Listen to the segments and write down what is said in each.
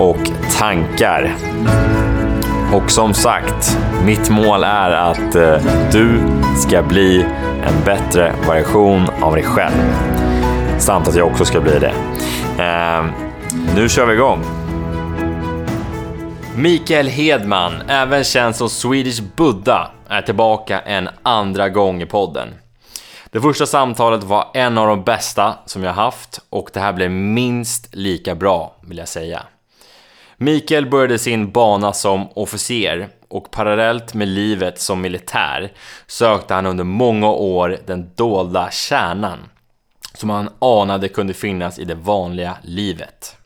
och tankar. Och som sagt, mitt mål är att eh, du ska bli en bättre version av dig själv. Samt att jag också ska bli det. Eh, nu kör vi igång! Mikael Hedman, även känd som Swedish Buddha, är tillbaka en andra gång i podden. Det första samtalet var en av de bästa som jag haft och det här blev minst lika bra vill jag säga. Mikael började sin bana som officer och parallellt med livet som militär sökte han under många år den dolda kärnan som han anade kunde finnas i det vanliga livet.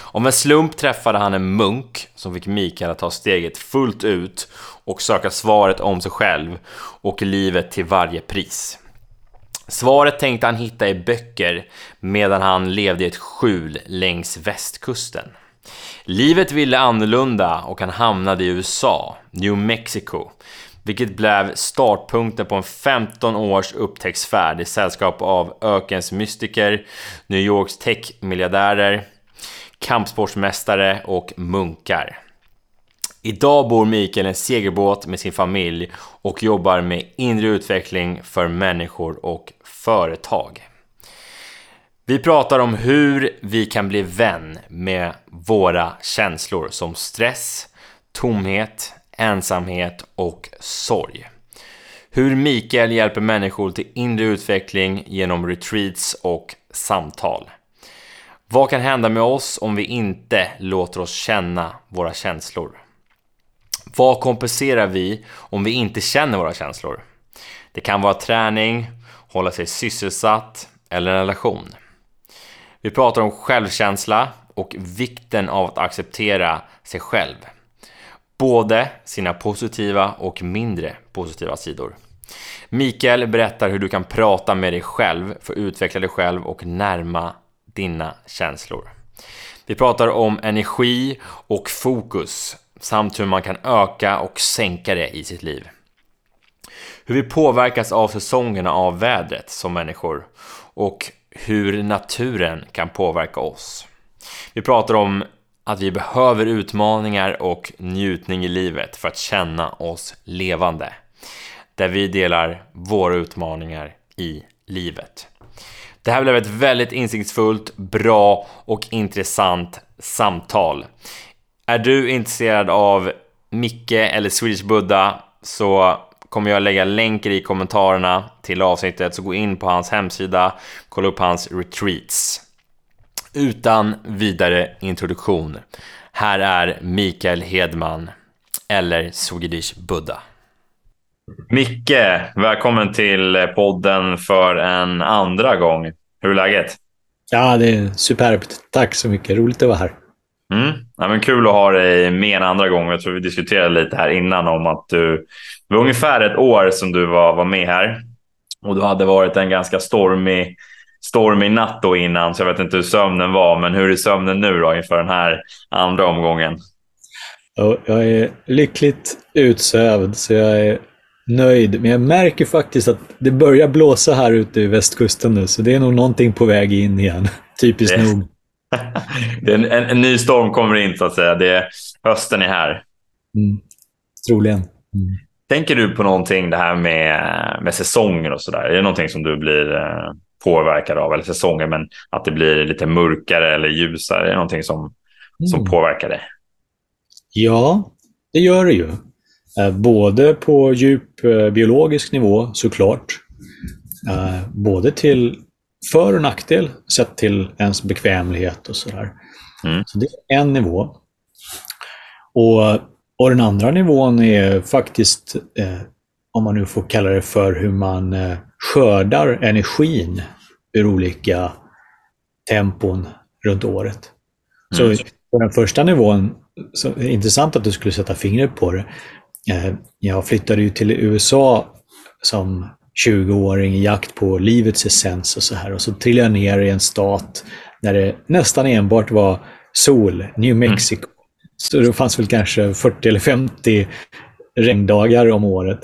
Om en slump träffade han en munk som fick Mikael att ta steget fullt ut och söka svaret om sig själv och livet till varje pris. Svaret tänkte han hitta i böcker medan han levde i ett skjul längs västkusten. Livet ville annorlunda och han hamnade i USA, New Mexico, vilket blev startpunkten på en 15 års upptäcktsfärd i sällskap av ökens mystiker, New Yorks tech-miljardärer, kampsportsmästare och munkar. Idag bor Mikael i en segelbåt med sin familj och jobbar med inre utveckling för människor och företag. Vi pratar om hur vi kan bli vän med våra känslor som stress, tomhet, ensamhet och sorg. Hur Mikael hjälper människor till inre utveckling genom retreats och samtal. Vad kan hända med oss om vi inte låter oss känna våra känslor? Vad kompenserar vi om vi inte känner våra känslor? Det kan vara träning, hålla sig sysselsatt eller en relation. Vi pratar om självkänsla och vikten av att acceptera sig själv. Både sina positiva och mindre positiva sidor. Mikael berättar hur du kan prata med dig själv för att utveckla dig själv och närma dina känslor. Vi pratar om energi och fokus samt hur man kan öka och sänka det i sitt liv. Hur vi påverkas av säsongerna av vädret som människor och hur naturen kan påverka oss. Vi pratar om att vi behöver utmaningar och njutning i livet för att känna oss levande. Där vi delar våra utmaningar i livet. Det här blev ett väldigt insiktsfullt, bra och intressant samtal. Är du intresserad av Micke eller Swedish Buddha så kommer jag lägga länkar i kommentarerna till avsnittet, så gå in på hans hemsida, kolla upp hans retreats. Utan vidare introduktion. Här är Mikael Hedman, eller Swedish Buddha. Micke, välkommen till podden för en andra gång. Hur är läget? Ja, det är superbt. Tack så mycket. Roligt att vara här. Mm. Ja, men kul att ha dig med en andra gång. Jag tror vi diskuterade lite här innan om att du, det var ungefär ett år som du var, var med här och du hade varit en ganska stormig, stormig natt då innan, så jag vet inte hur sömnen var. Men hur är sömnen nu då inför den här andra omgången? Jag är lyckligt utsövd, så jag är nöjd. Men jag märker faktiskt att det börjar blåsa här ute i västkusten nu, så det är nog någonting på väg in igen. Typiskt det. nog. Det en, en, en, ny storm kommer in, så att säga. Det, hösten är här. Mm. Troligen. Mm. Tänker du på någonting, det här med, med säsonger och sådär? Är det någonting som du blir eh, påverkad av? Eller säsonger, men att det blir lite mörkare eller ljusare? Är det någonting som, mm. som påverkar dig? Ja, det gör det ju. Eh, både på djup eh, biologisk nivå såklart. Både till för och nackdel sett till ens bekvämlighet och sådär. Mm. Så det är en nivå. Och, och den andra nivån är faktiskt, eh, om man nu får kalla det för hur man eh, skördar energin ur olika tempon runt året. Mm. Så på den första nivån så intressant att du skulle sätta fingret på det. Eh, jag flyttade ju till USA som 20-åring i jakt på livets essens och så här. Och så trillade jag ner i en stat där det nästan enbart var sol, New mm. Mexico. Mm. Så det fanns väl kanske 40 eller 50 regndagar om året.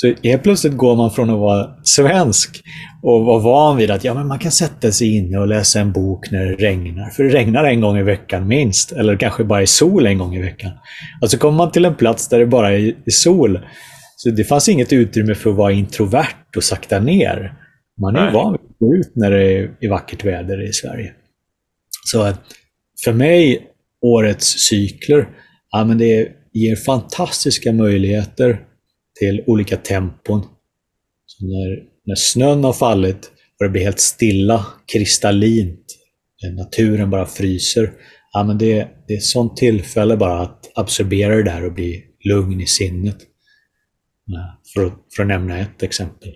Så helt plötsligt går man från att vara svensk och vara van vid att ja, men man kan sätta sig inne och läsa en bok när det regnar. För det regnar en gång i veckan minst. Eller kanske bara är sol en gång i veckan. Och så kommer man till en plats där det bara är sol. Så det fanns inget utrymme för att vara introvert och sakta ner. Man är van vid att gå ut när det är vackert väder i Sverige. Så för mig, årets cykler, ja, men det ger fantastiska möjligheter till olika tempon. Så när, när snön har fallit och det blir helt stilla, kristallint, naturen bara fryser. Ja, men det, det är ett sånt tillfälle bara att absorbera det där och bli lugn i sinnet. För att, för att nämna ett exempel.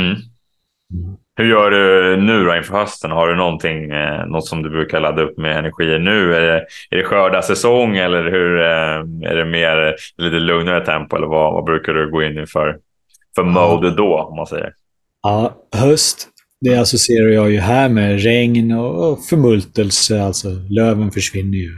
Mm. Mm. Hur gör du nu då inför hösten? Har du någonting, eh, något som du brukar ladda upp med energi nu? Är det, är det skördarsäsong eller hur, eh, är det mer lite lugnare tempo? Eller vad, vad brukar du gå in i för, för mode då, om man säger? Ja, höst, det associerar jag ju här med regn och förmultelse. Alltså löven försvinner ju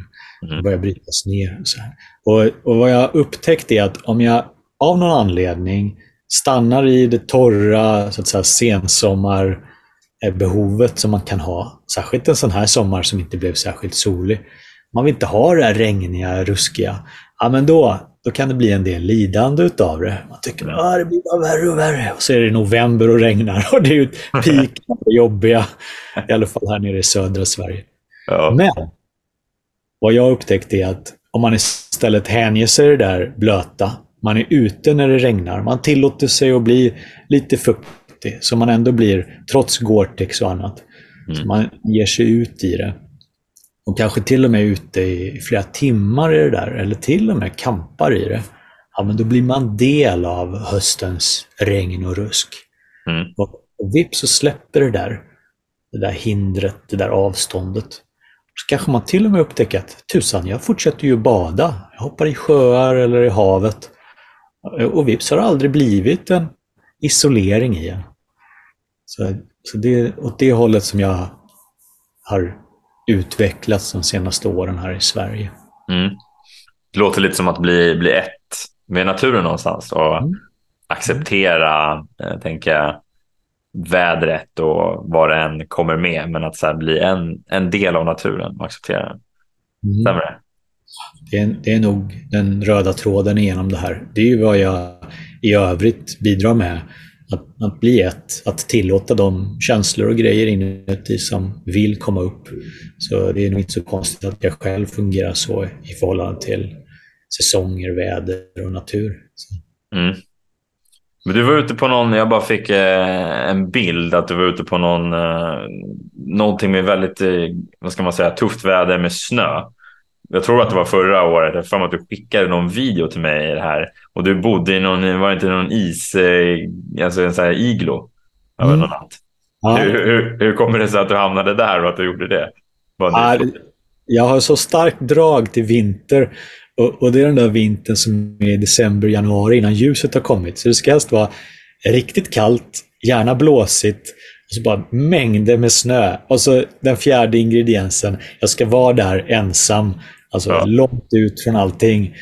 mm. och börjar brytas ner. Och, så. Och, och vad jag upptäckt är att om jag av någon anledning stannar i det torra så att säga, sensommarbehovet som man kan ha. Särskilt en sån här sommar som inte blev särskilt solig. Man vill inte ha det här regniga, ruskiga. Ja, men då, då kan det bli en del lidande utav det. Man tycker att det blir bara värre och värre. Och så är det november och regnar och det är ju peak det jobbiga. I alla fall här nere i södra Sverige. Ja. Men vad jag upptäckte är att om man istället hänger sig det där blöta, man är ute när det regnar. Man tillåter sig att bli lite fuktig, så man ändå blir, trots Gore-Tex och annat. Mm. Så man ger sig ut i det. Och kanske till och med ute i flera timmar i det där, eller till och med kampar i det. Ja, men då blir man del av höstens regn och rusk. Mm. Och, och vips så släpper det där, det där hindret, det där avståndet. Så kanske man till och med upptäcker att tusan, jag fortsätter ju bada. Jag hoppar i sjöar eller i havet. Och vips har det aldrig blivit en isolering i en. Så, så det är åt det hållet som jag har utvecklats de senaste åren här i Sverige. Mm. Det låter lite som att bli, bli ett med naturen någonstans och mm. acceptera, eh, tänker jag, vädret och vad det än kommer med, men att så bli en, en del av naturen och acceptera den. Mm. Stämmer det? Det är, det är nog den röda tråden igenom det här. Det är ju vad jag i övrigt bidrar med. Att, att bli ett, att tillåta de känslor och grejer inuti som vill komma upp. Så det är nog inte så konstigt att jag själv fungerar så i förhållande till säsonger, väder och natur. Mm. Men du var ute på någon, jag bara fick eh, en bild att du var ute på någon, eh, någonting med väldigt, eh, vad ska man säga, tufft väder med snö. Jag tror att det var förra året. Jag för att du skickade någon video till mig i det här. Och du bodde i någon, var det inte någon is, eh, alltså en sån här iglo mm. någon natt? Ja. Hur, hur, hur, kommer det sig att du hamnade där och att du gjorde det? Ja, jag har så starkt drag till vinter. Och, och, det är den där vintern som är i december, januari innan ljuset har kommit. Så det ska helst vara riktigt kallt, gärna blåsigt och så bara mängder med snö. Och så den fjärde ingrediensen, jag ska vara där ensam Alltså ja. långt ut från allting.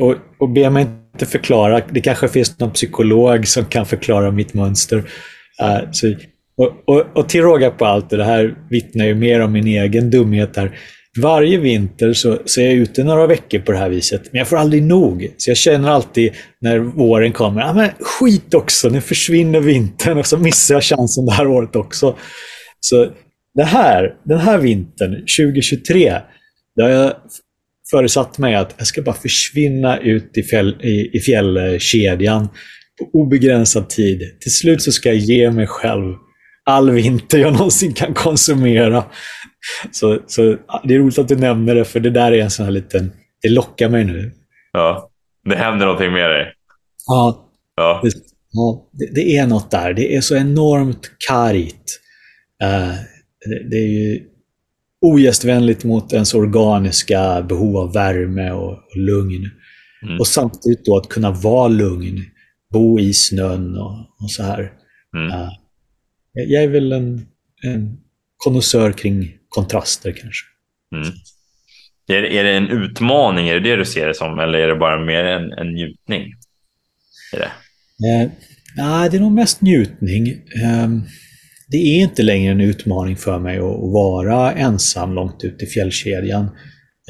Och, och be mig inte förklara. Det kanske finns någon psykolog som kan förklara mitt mönster. Uh, så, och, och, och till råga på allt, och det här vittnar ju mer om min egen dumhet här. Varje vinter så, så är jag ute några veckor på det här viset, men jag får aldrig nog. Så jag känner alltid när våren kommer, ja men skit också, nu försvinner vintern och så missar jag chansen det här året också. Så det här, den här vintern, 2023, det har jag föresatt mig att jag ska bara försvinna ut i, fjäll, i, i fjällkedjan på obegränsad tid. Till slut så ska jag ge mig själv all vinter jag någonsin kan konsumera. Så, så Det är roligt att du nämner det, för det där är en sån här liten... Det lockar mig nu. Ja, det händer någonting med dig. Ja, ja. Det, ja det, det är något där. Det är så enormt kargt. Uh, det, det, är ju ogästvänligt mot ens organiska behov av värme och, och lugn. Mm. Och samtidigt då att kunna vara lugn, bo i snön och, och så här. Mm. Uh, jag är väl en, en konnässör kring kontraster kanske. Mm. Är, är det en utmaning, är det det du ser det som, eller är det bara mer en, en njutning? Är det? Eh, nej, det är nog mest njutning. Eh, det är inte längre en utmaning för mig att vara ensam långt ut i fjällkedjan.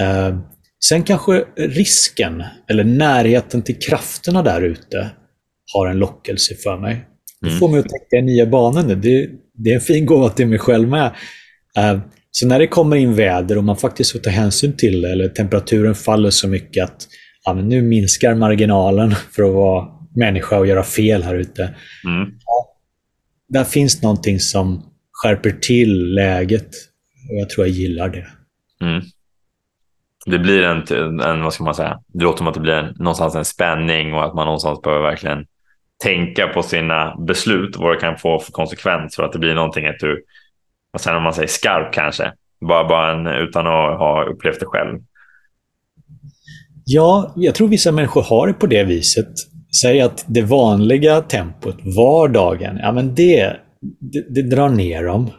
Eh, sen kanske risken, eller närheten till krafterna där ute, har en lockelse för mig. Det mm. får mig att tänka i nya banor. Det, det är en fin gåva till mig själv med. Eh, så när det kommer in väder och man faktiskt får ta hänsyn till det, eller temperaturen faller så mycket att ja, nu minskar marginalen för att vara människa och göra fel här ute. Mm. Ja, där finns någonting som skärper till läget och jag tror jag gillar det. Mm. Det blir en, en, vad ska man säga, det låter som att det blir en, någonstans en spänning och att man någonstans behöver verkligen tänka på sina beslut och vad det kan få för konsekvenser att det blir någonting att du och sen om man säger skarp kanske, bara, bara en, utan att ha upplevt det själv. Ja, jag tror vissa människor har det på det viset. Säg att det vanliga tempot, vardagen, ja men det, det, det drar ner dem.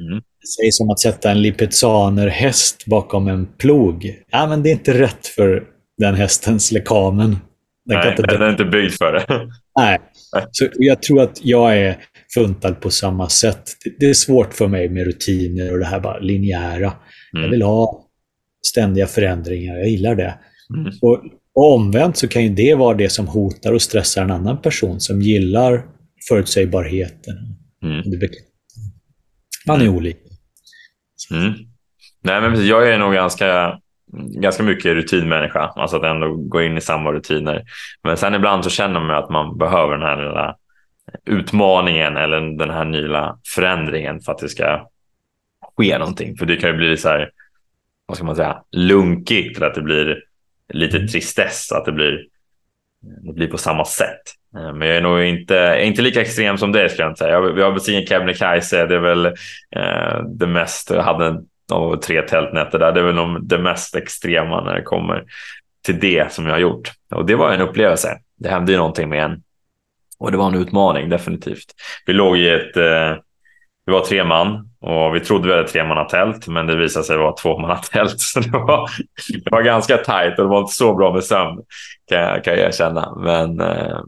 Mm. Säg som att sätta en lipizzaner-häst bakom en plog. Ja men det är inte rätt för den hästens lekamen. Den, Nej, inte... den är inte byggd för det. Nej. Så jag tror att jag är funtad på samma sätt. Det är svårt för mig med rutiner och det här bara linjära. Mm. Jag vill ha ständiga förändringar. Jag gillar det. Mm. Och, och, omvänt så kan ju det vara det som hotar och stressar en annan person som gillar förutsägbarheten. Mm. Man är mm. olika. Mm. Nej, men Jag är nog ganska ganska mycket rutinmänniska, alltså att ändå gå in i samma rutiner. Men sen ibland så känner man att man behöver den här lilla utmaningen eller den här nya förändringen för att det ska ske någonting. För det kan ju bli så här, vad ska man säga, lunkigt eller att det blir lite mm. tristess, att det blir, det blir på samma sätt. Eh, men jag är nog inte, är inte lika extrem som det skulle jag inte säga. Jag, jag har bestigit Kebnekaise, det är väl eh, det mest, jag hade en, oh, tre tältnätter där, det är väl det mest extrema när det kommer till det som jag har gjort. Och det var en upplevelse. Det hände ju någonting med en och det var en utmaning, definitivt. Vi låg i ett... Eh, vi var tre man och vi trodde vi hade tre tält, men det visade sig vara två tält. Så det var, det var ganska tajt och det var inte så bra med sömn, kan jag, kan jag erkänna. Men, eh,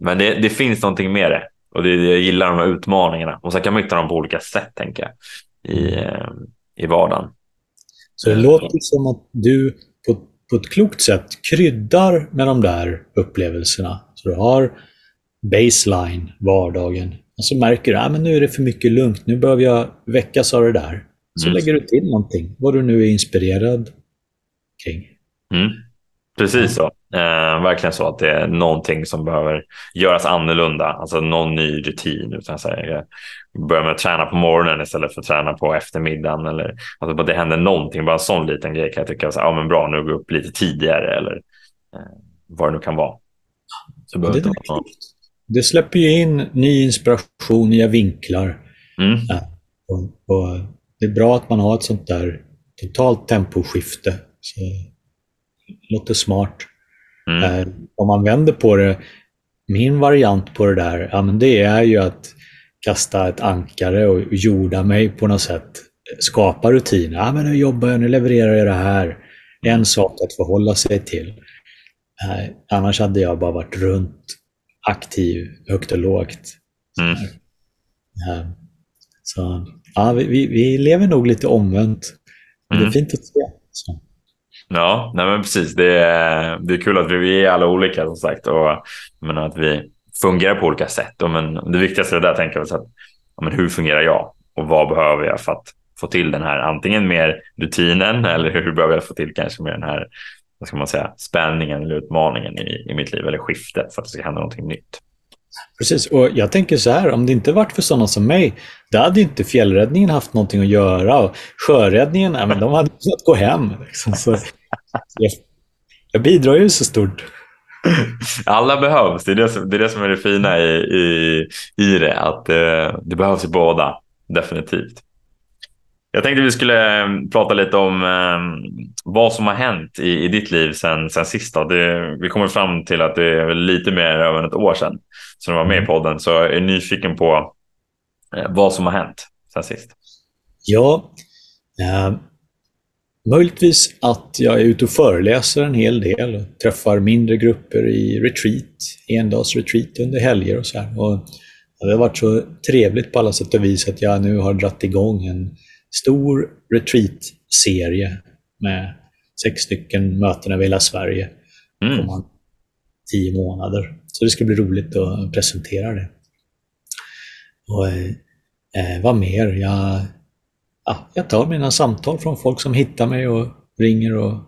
men det, det finns någonting med det. Och det, jag gillar de här utmaningarna. Och sen kan man hitta dem på olika sätt, tänker jag, i, eh, i vardagen. Så det låter som att du på, på ett klokt sätt kryddar med de där upplevelserna. Så du har baseline, vardagen. Och så märker du att ah, nu är det för mycket lugnt, nu behöver jag väckas av det där. Så mm. lägger du till någonting, vad du nu är inspirerad kring. Mm. Precis så. Eh, verkligen så att det är någonting som behöver göras annorlunda, alltså någon ny rutin. Utan så här, börja med att träna på morgonen istället för att träna på eftermiddagen. Eller, alltså, det händer någonting, bara en sån liten grej kan jag tycka, så, ja, men bra, nu går upp lite tidigare eller eh, vad det nu kan vara. Så det, är det släpper ju in ny inspiration, nya vinklar. Mm. Och, och det är bra att man har ett sånt där totalt temposkifte. Så det låter smart. Mm. Eh, om man vänder på det, min variant på det där, ja, men det är ju att kasta ett ankare och jorda mig på något sätt. Skapa rutiner. Ja, men nu jobbar jag, nu levererar jag det här. En sak att förhålla sig till. Eh, annars hade jag bara varit runt aktiv, högt och lågt. Mm. Så ja, vi, vi lever nog lite omvänt. Mm. Det är mm. fint att se. Så. Ja, nej men precis. Det är, det är kul att vi, är alla olika som sagt och men att vi fungerar på olika sätt. Och, men det viktigaste där tänker jag är att men hur fungerar jag och vad behöver jag för att få till den här antingen mer rutinen eller hur behöver jag få till kanske mer den här vad ska man säga, spänningen eller utmaningen i, i mitt liv eller skiftet för att det ska hända någonting nytt. Precis, och jag tänker så här, om det inte varit för sådana som mig, då hade inte fjällräddningen haft någonting att göra. Och sjöräddningen, ja, men de hade kunnat gå hem. Liksom. Så jag, jag bidrar ju så stort. Alla behövs, det är det som, det är, det som är det fina i, i, i det, att det, eh, det behövs i båda, definitivt. Jag tänkte vi skulle eh, prata lite om eh, vad som har hänt i, i ditt liv sen, sen sist. Det, vi kommer fram till att det är lite mer än ett år sedan som du var med i mm. podden. Så jag är nyfiken på eh, vad som har hänt sen sist. Ja, eh, möjligtvis att jag är ute och föreläser en hel del och träffar mindre grupper i retreat, endagsretreat under helger och så här. Och det har varit så trevligt på alla sätt och vis att jag nu har dratt igång en stor retreat-serie med sex stycken möten över hela Sverige. Mm. Man tio månader. Så det ska bli roligt att presentera det. Och eh, Vad mer? Jag, ja, jag tar mina samtal från folk som hittar mig och ringer och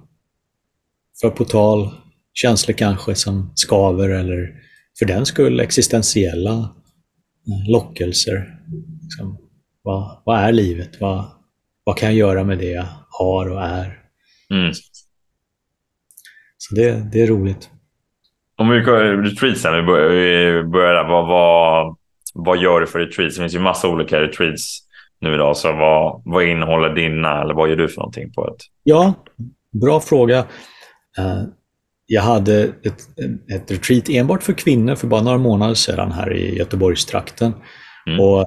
för på tal känslor kanske som skaver eller för den skull existentiella eh, lockelser. Liksom, vad, vad är livet? Vad, vad kan jag göra med det jag har och är? Mm. Så det, det är roligt. Om vi retreatsen, vi börjar, vi börjar där. Vad, vad, vad gör du för retreats? Det finns ju massa olika retreats nu idag. Så vad, vad innehåller dina eller vad gör du för någonting på ett? Ja, bra fråga. Uh, jag hade ett, ett retreat enbart för kvinnor för bara några månader sedan här i Göteborgstrakten. Mm. Och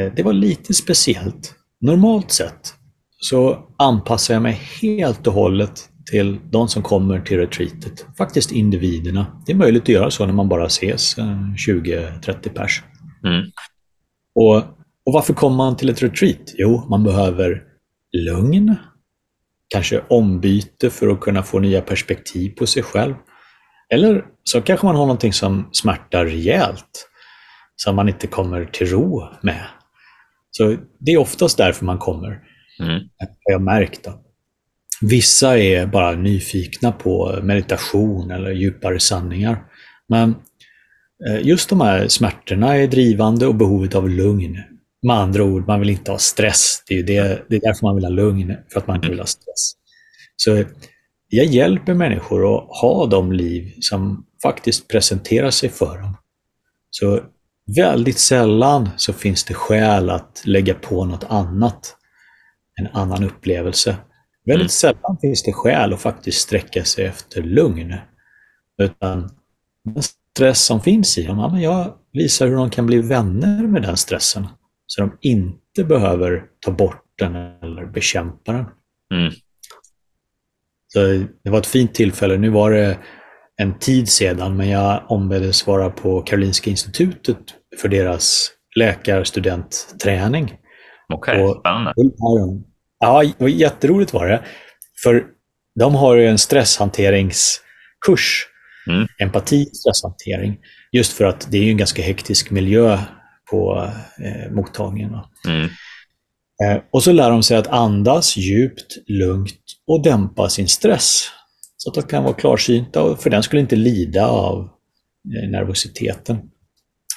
uh, Det var lite speciellt. Normalt sett så anpassar jag mig helt och hållet till de som kommer till retreatet. Faktiskt individerna. Det är möjligt att göra så när man bara ses 20-30 pers. Mm. Och, och varför kommer man till ett retreat? Jo, man behöver lugn, kanske ombyte för att kunna få nya perspektiv på sig själv. Eller så kanske man har någonting som smärtar rejält, som man inte kommer till ro med. Så det är oftast därför man kommer. Mm. Har jag märkt. Då. Vissa är bara nyfikna på meditation eller djupare sanningar. Men eh, just de här smärtorna är drivande och behovet av lugn. Med andra ord, man vill inte ha stress. Det är, det, det är därför man vill ha lugn, för att man inte vill ha stress. Så jag hjälper människor att ha de liv som faktiskt presenterar sig för dem. Så väldigt sällan så finns det skäl att lägga på något annat. En annan upplevelse. Väldigt mm. sällan finns det skäl att faktiskt sträcka sig efter lugn. Utan den stress som finns i dem, ja, men jag visar hur de kan bli vänner med den stressen. Så de inte behöver ta bort den eller bekämpa den. Mm. Så det var ett fint tillfälle. Nu var det en tid sedan, men jag ombeddes vara på Karolinska institutet för deras läkarstudentträning. Okej, okay, spännande. Ja, jätteroligt var det. För de har ju en stresshanteringskurs. Mm. Empati, stresshantering. Just för att det är en ganska hektisk miljö på eh, mottagningen. Mm. Eh, och så lär de sig att andas djupt, lugnt och dämpa sin stress. Så att de kan vara klarsynta och för den skulle inte lida av eh, nervositeten.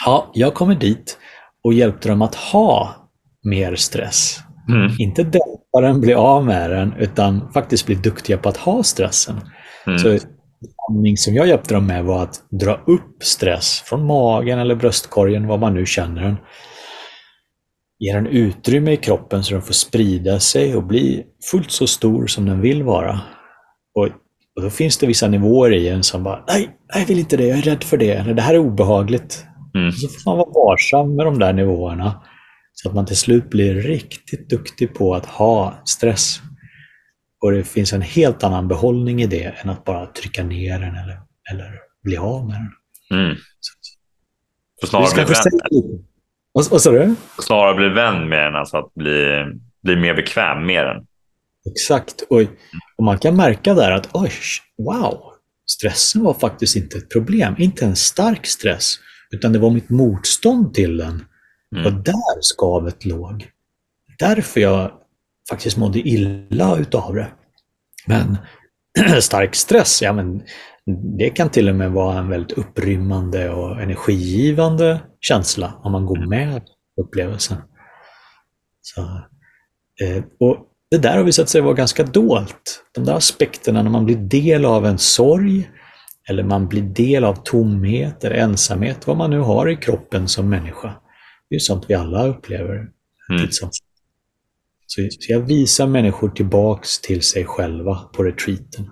Ja, jag kommer dit och hjälpte dem att ha mer stress. Mm. Inte dämpa den, bli av med den, utan faktiskt bli duktiga på att ha stressen. Mm. Så övning som jag hjälpte dem med var att dra upp stress från magen eller bröstkorgen, vad man nu känner den. Ge den utrymme i kroppen så den får sprida sig och bli fullt så stor som den vill vara. Och, och då finns det vissa nivåer i en som bara, nej, jag vill inte det, jag är rädd för det, eller det här är obehagligt. Mm. Så får man vara varsam med de där nivåerna. Så att man till slut blir riktigt duktig på att ha stress. Och det finns en helt annan behållning i det än att bara trycka ner den eller, eller bli av med den. Mm. Så, snarare bli vän? Vad, vad sa du? Snarare bli vän med den, alltså att bli, bli mer bekväm med den. Exakt. Och, och man kan märka där att oj, wow, stressen var faktiskt inte ett problem. Inte en stark stress, utan det var mitt motstånd till den. Mm. Och där skavet låg. Därför jag faktiskt mådde illa utav det. Men stark stress, ja men det kan till och med vara en väldigt upprymmande och energigivande känsla om man går med upplevelsen. Så, eh, och det där har visat sig vara ganska dolt. De där aspekterna när man blir del av en sorg eller man blir del av tomhet eller ensamhet, vad man nu har i kroppen som människa. Det är sånt vi alla upplever. Mm. Så, så jag visar människor tillbaks till sig själva på retreaten.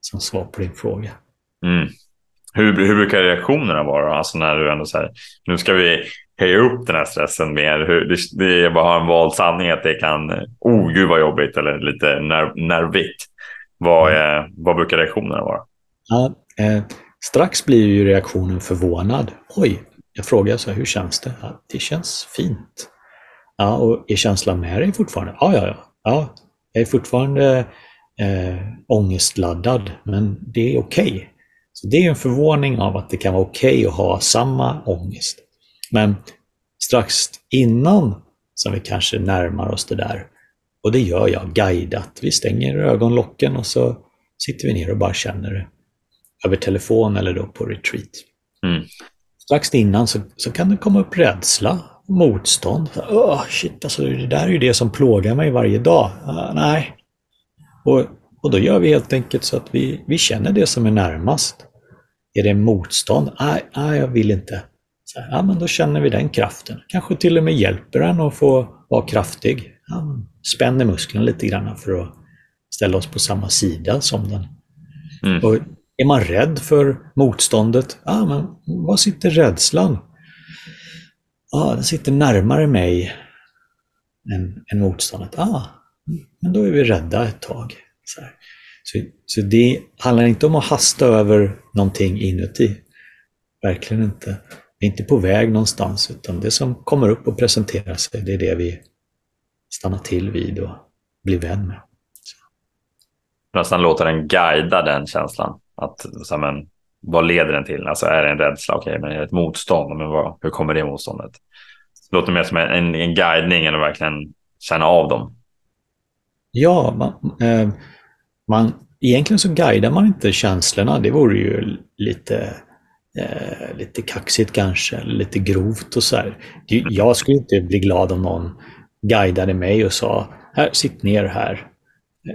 Som svar på din fråga. Mm. Hur, hur brukar reaktionerna vara? Alltså när du ändå säger nu ska vi höja upp den här stressen mer. Hur, det, det är bara en vald sanning att det kan, oh gud vad jobbigt eller lite nerv, nervigt. Vad, mm. är, vad brukar reaktionerna vara? Ja, eh, strax blir ju reaktionen förvånad. Oj, jag frågar så här, hur känns det? Ja, det känns fint. Ja, och är känslan med dig fortfarande? Ja, ja, ja. ja jag är fortfarande eh, ångestladdad, men det är okej. Okay. Så Det är en förvåning av att det kan vara okej okay att ha samma ångest. Men strax innan som vi kanske närmar oss det där, och det gör jag guidat. Vi stänger ögonlocken och så sitter vi ner och bara känner det över telefon eller då på retreat. Mm. Strax innan så, så kan det komma upp rädsla, motstånd. Oh, shit, alltså, det där är ju det som plågar mig varje dag. Uh, nej. Och, och då gör vi helt enkelt så att vi, vi känner det som är närmast. Är det motstånd? Nej, nej jag vill inte. Så ja, men då känner vi den kraften. Kanske till och med hjälper den att få vara kraftig. Ja, spänner musklerna lite grann för att ställa oss på samma sida som den. Mm. Och är man rädd för motståndet? Ja, men var sitter rädslan? Ja, den sitter närmare mig än, än motståndet. Ja, men då är vi rädda ett tag. Så, så, så, det handlar inte om att hasta över någonting inuti. Verkligen inte. Är inte på väg någonstans, utan det som kommer upp och presenterar sig, det är det vi stannar till vid och blir vän med. Så. Nästan låta den guida den känslan. Att, så men, vad leder den till? Alltså är det en rädsla? Okej, men är det ett motstånd? Men vad, hur kommer det motståndet? Det låter mer som en, en guidning än att verkligen känna av dem. Ja, man, eh, man, egentligen så guidar man inte känslorna. Det vore ju lite, eh, lite kaxigt kanske, lite grovt och så här. Jag skulle inte bli glad om någon guidade mig och sa här, sitt ner här.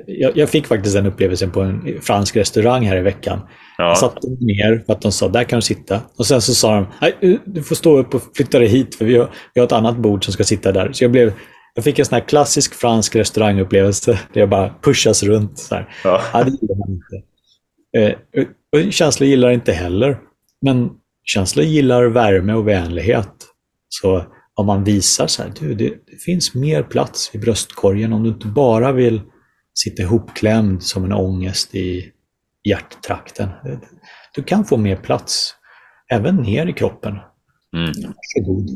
Jag, jag, fick faktiskt den upplevelsen på en fransk restaurang här i veckan. Ja. Jag satte mig ner för att de sa där kan du sitta. Och sen så sa de Nej, du får stå upp och flytta dig hit för vi har, vi har ett annat bord som ska sitta där. Så jag, blev, jag fick en sån här klassisk fransk restaurangupplevelse där jag bara pushas runt. Så här. Ja. Ja, det gillar man inte. Eh, och känslor gillar inte heller. Men känslor gillar värme och vänlighet. Så om man visar så här, du, det, det finns mer plats i bröstkorgen om du inte bara vill sitta ihopklämd som en ångest i hjärttrakten. Du kan få mer plats, även ner i kroppen. Mm. Varsågod.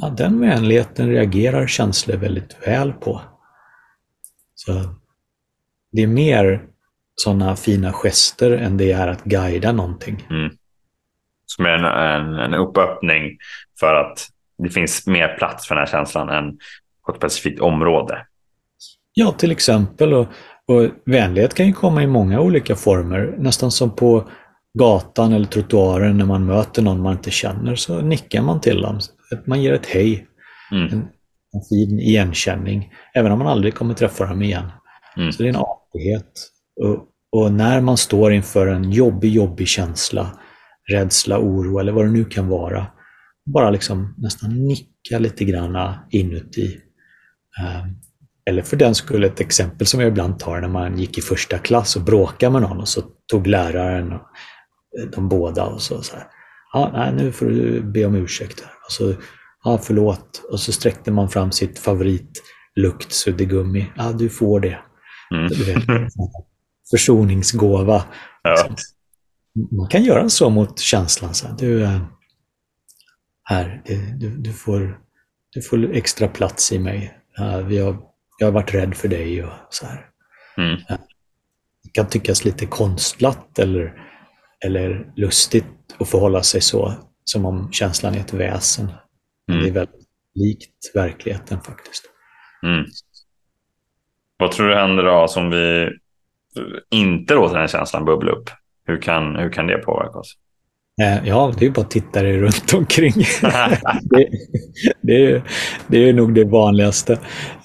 Ja, den vänligheten reagerar känslor väldigt väl på. Så Det är mer sådana fina gester än det är att guida någonting. Mm. Som en, en, en uppöppning för att det finns mer plats för den här känslan än på ett specifikt område. Ja, till exempel. Och, och vänlighet kan ju komma i många olika former. Nästan som på gatan eller trottoaren när man möter någon man inte känner så nickar man till dem. Man ger ett hej. Mm. En, en fin igenkänning. Även om man aldrig kommer träffa dem igen. Mm. Så det är en artighet. Och, och, när man står inför en jobbig, jobbig känsla, rädsla, oro eller vad det nu kan vara. Bara liksom nästan nicka lite grann inuti. Um, eller för den skull ett exempel som jag ibland tar när man gick i första klass och bråkade med någon och så tog läraren och eh, de båda och så, så här. Ja, nej, nu får du be om ursäkt. Här. Och så, ja, förlåt. Och så sträckte man fram sitt favoritlukt suddgummi. Ja, du får det. Mm. Du vet, försoningsgåva. Ja. Man kan göra så mot känslan. Så här. Du, eh, här, du, du, får, du får extra plats i mig. Vi har jag har varit rädd för dig och så här. Mm. Det kan tyckas lite konstlat eller, eller lustigt att förhålla sig så, som om känslan är ett väsen. Mm. Det är väldigt likt verkligheten faktiskt. Mm. Vad tror du händer då som vi inte låter den känslan bubbla upp? Hur kan, hur kan det påverka oss? Eh, ja, det är bara att titta dig runt omkring. det, det, är, det är nog det vanligaste.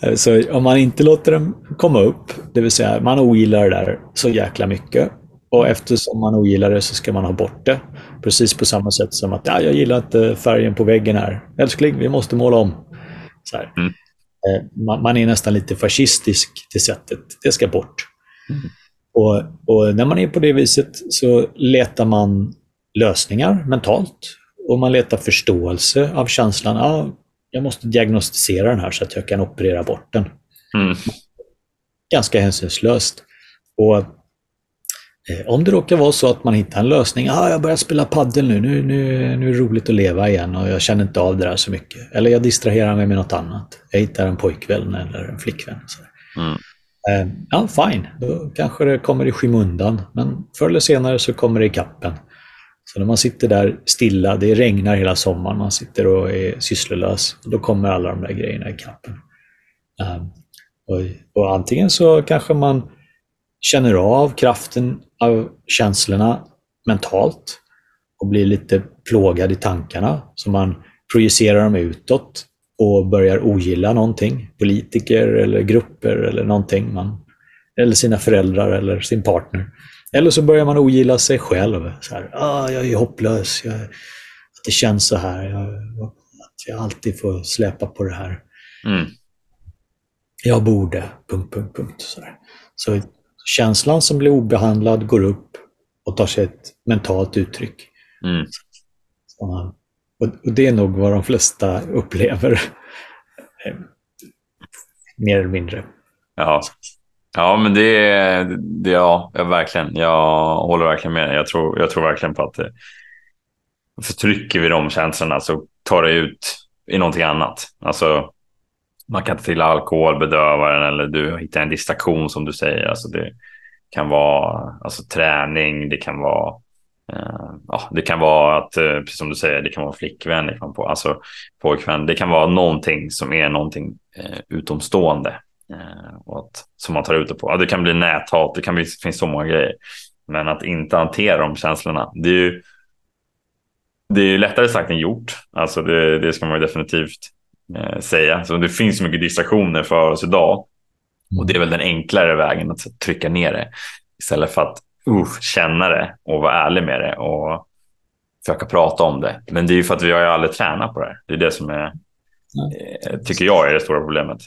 Eh, så om man inte låter dem komma upp, det vill säga man ogillar det där så jäkla mycket. Och eftersom man ogillar det så ska man ha bort det. Precis på samma sätt som att ja, jag gillar inte färgen på väggen här. Älskling, vi måste måla om. Mm. Eh, man, man, är nästan lite fascistisk till sättet. Det ska bort. Mm. Och, och, när man är på det viset så letar man lösningar mentalt och man letar förståelse av känslan. Ah, jag måste diagnostisera den här så att jag kan operera bort den. Mm. Ganska hänsynslöst. Och eh, om det råkar vara så att man hittar en lösning. Ah, jag börjar spela paddel nu. Nu, nu. nu är det roligt att leva igen och jag känner inte av det där så mycket. Eller jag distraherar mig med något annat. Jag hittar en pojkvän eller en flickvän. Så. Mm. Eh, ja, fine. Då kanske det kommer i skymundan. Men förr eller senare så kommer det i kappen. Så när man sitter där stilla, det regnar hela sommaren, man sitter och är sysslolös, då kommer alla de där grejerna i kappen. Eh, och, och, antingen så kanske man känner av kraften av känslorna mentalt och blir lite plågad i tankarna, så man projicerar dem utåt och börjar ogilla någonting. Politiker eller grupper eller någonting. Man, eller sina föräldrar eller sin partner. Eller så börjar man ogilla sig själv. Så här, ah, jag är hopplös. Jag, att det känns så här. Jag, att jag alltid får släpa på det här. Mm. Jag borde... Punkt, punkt, punkt. Så, där. så känslan som blir obehandlad går upp och tar sig ett mentalt uttryck. Mm. Så, och, det är nog vad de flesta upplever. Mer eller mindre. Ja. Ja, men det, det ja, verkligen. Jag håller verkligen med. Jag tror, jag tror verkligen på att det, förtrycker vi de känslorna så tar det ut i någonting annat. Alltså, man kan ta till alkohol, bedöva den eller du hittar en distraktion som du säger. Alltså det kan vara alltså, träning, det kan vara Eh, ja, det kan vara att, eh, precis som du säger, det kan vara flickvän, det kan vara alltså, pojkvän. Det kan vara någonting som är någonting eh, utomstående. Eh, och att, som man tar ut det på. Ja, det kan bli näthat, det kan bli, finns så många grejer. Men att inte hantera de känslorna, det är ju det är lättare sagt än gjort. Alltså det, det ska man ju definitivt eh, säga. Så det finns mycket distraktioner för oss idag. Och det är väl den enklare vägen att trycka ner det. Istället för att uh, känna det och vara ärlig med det och försöka prata om det. Men det är ju för att vi har ju aldrig tränat på det. Det är det som är, eh, tycker jag är det stora problemet.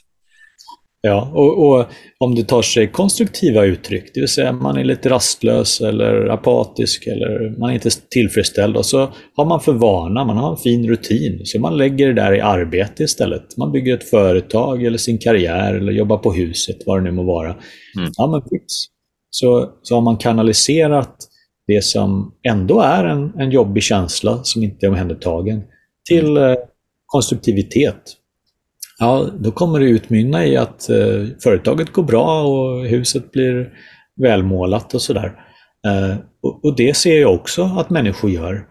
Ja, och, och, om det tar sig konstruktiva uttryck, det vill säga man är lite rastlös eller apatisk eller man är inte tillfredsställd och så har man för vana, man har en fin rutin, så man lägger det där i arbete istället. Man bygger ett företag eller sin karriär eller jobbar på huset, vad det nu må vara. Mm. Ja, men fix. Så, så har man kanaliserat det som ändå är en, en jobbig känsla som inte är omhändertagen till eh, konstruktivitet ja, då kommer det utmynna i att eh, företaget går bra och huset blir välmålat och sådär. Eh, och, och, det ser jag också att människor gör.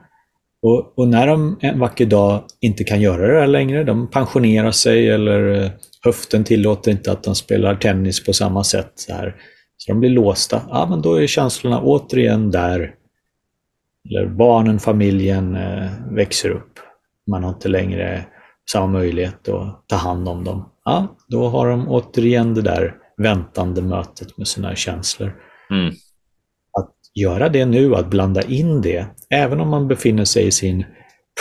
Och, och, när de en vacker dag inte kan göra det här längre, de pensionerar sig eller eh, höften tillåter inte att de spelar tennis på samma sätt. Så, här, så de blir låsta. Ja, men då är känslorna återigen där. Eller barnen, familjen eh, växer upp. Man har inte längre samma möjlighet att ta hand om dem. Ja, då har de återigen det där väntande mötet med sina känslor. Mm. Att göra det nu, att blanda in det, även om man befinner sig i sin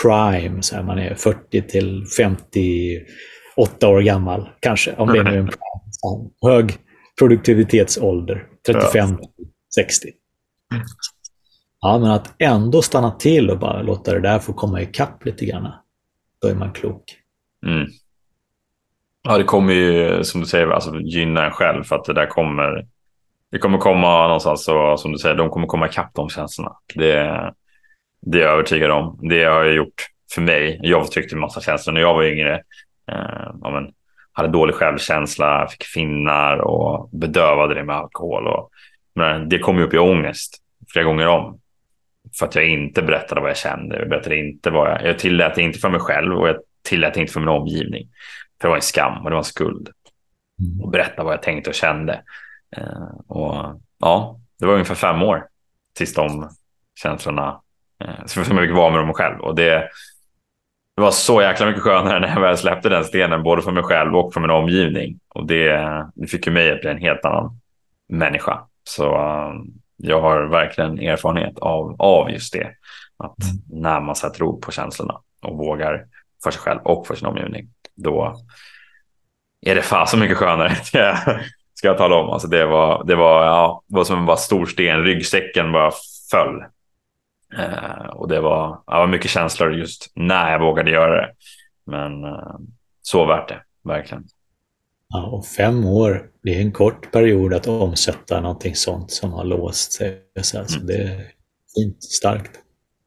prime, så här, man är 40 till 58 år gammal kanske, om det är nu en prime, hög produktivitetsålder, 35 60. Ja, men att ändå stanna till och bara låta det där få komma ikapp lite grann då är man klok. Mm. Ja, det kommer ju som du säger alltså, gynna en själv för att det där kommer. Det kommer komma någonstans och som du säger, de kommer komma ikapp de känslorna. Det, det är jag övertygad om. Det har jag gjort för mig. Jag tryckte en massa känslor när jag var yngre. Eh, ja, men, hade dålig självkänsla, fick finnar och bedövade det med alkohol. Och, men det kom ju upp i ångest flera gånger om. För att jag inte berättade vad jag kände. Jag berättade inte vad jag... Jag tillät inte för mig själv och jag tillät inte för min omgivning. För det var en skam och det var en skuld. Mm. Och berätta vad jag tänkte och kände. Eh, och ja, det var ungefär fem år tills de känslorna, eh, som jag fick vara med dem själv. Och det, det var så jäkla mycket skönare när jag väl släppte den stenen, både för mig själv och för min omgivning. Och det, det fick ju mig att bli en helt annan människa. Så um, jag har verkligen erfarenhet av, av just det. Att mm. när man sätter ord på känslorna och vågar för sig själv och för sin omgivning, då, är det fan så mycket skönare. ska jag tala om. Alltså det var, det var, ja, det var som en bara stor sten. Ryggsäcken bara föll. Eh, och det var, ja, var mycket känslor just när jag vågade göra det. Men eh, så värt det, verkligen. Ja, och fem år, det är en kort period att omsätta någonting sånt som har låst sig. Så mm. det är fint, starkt.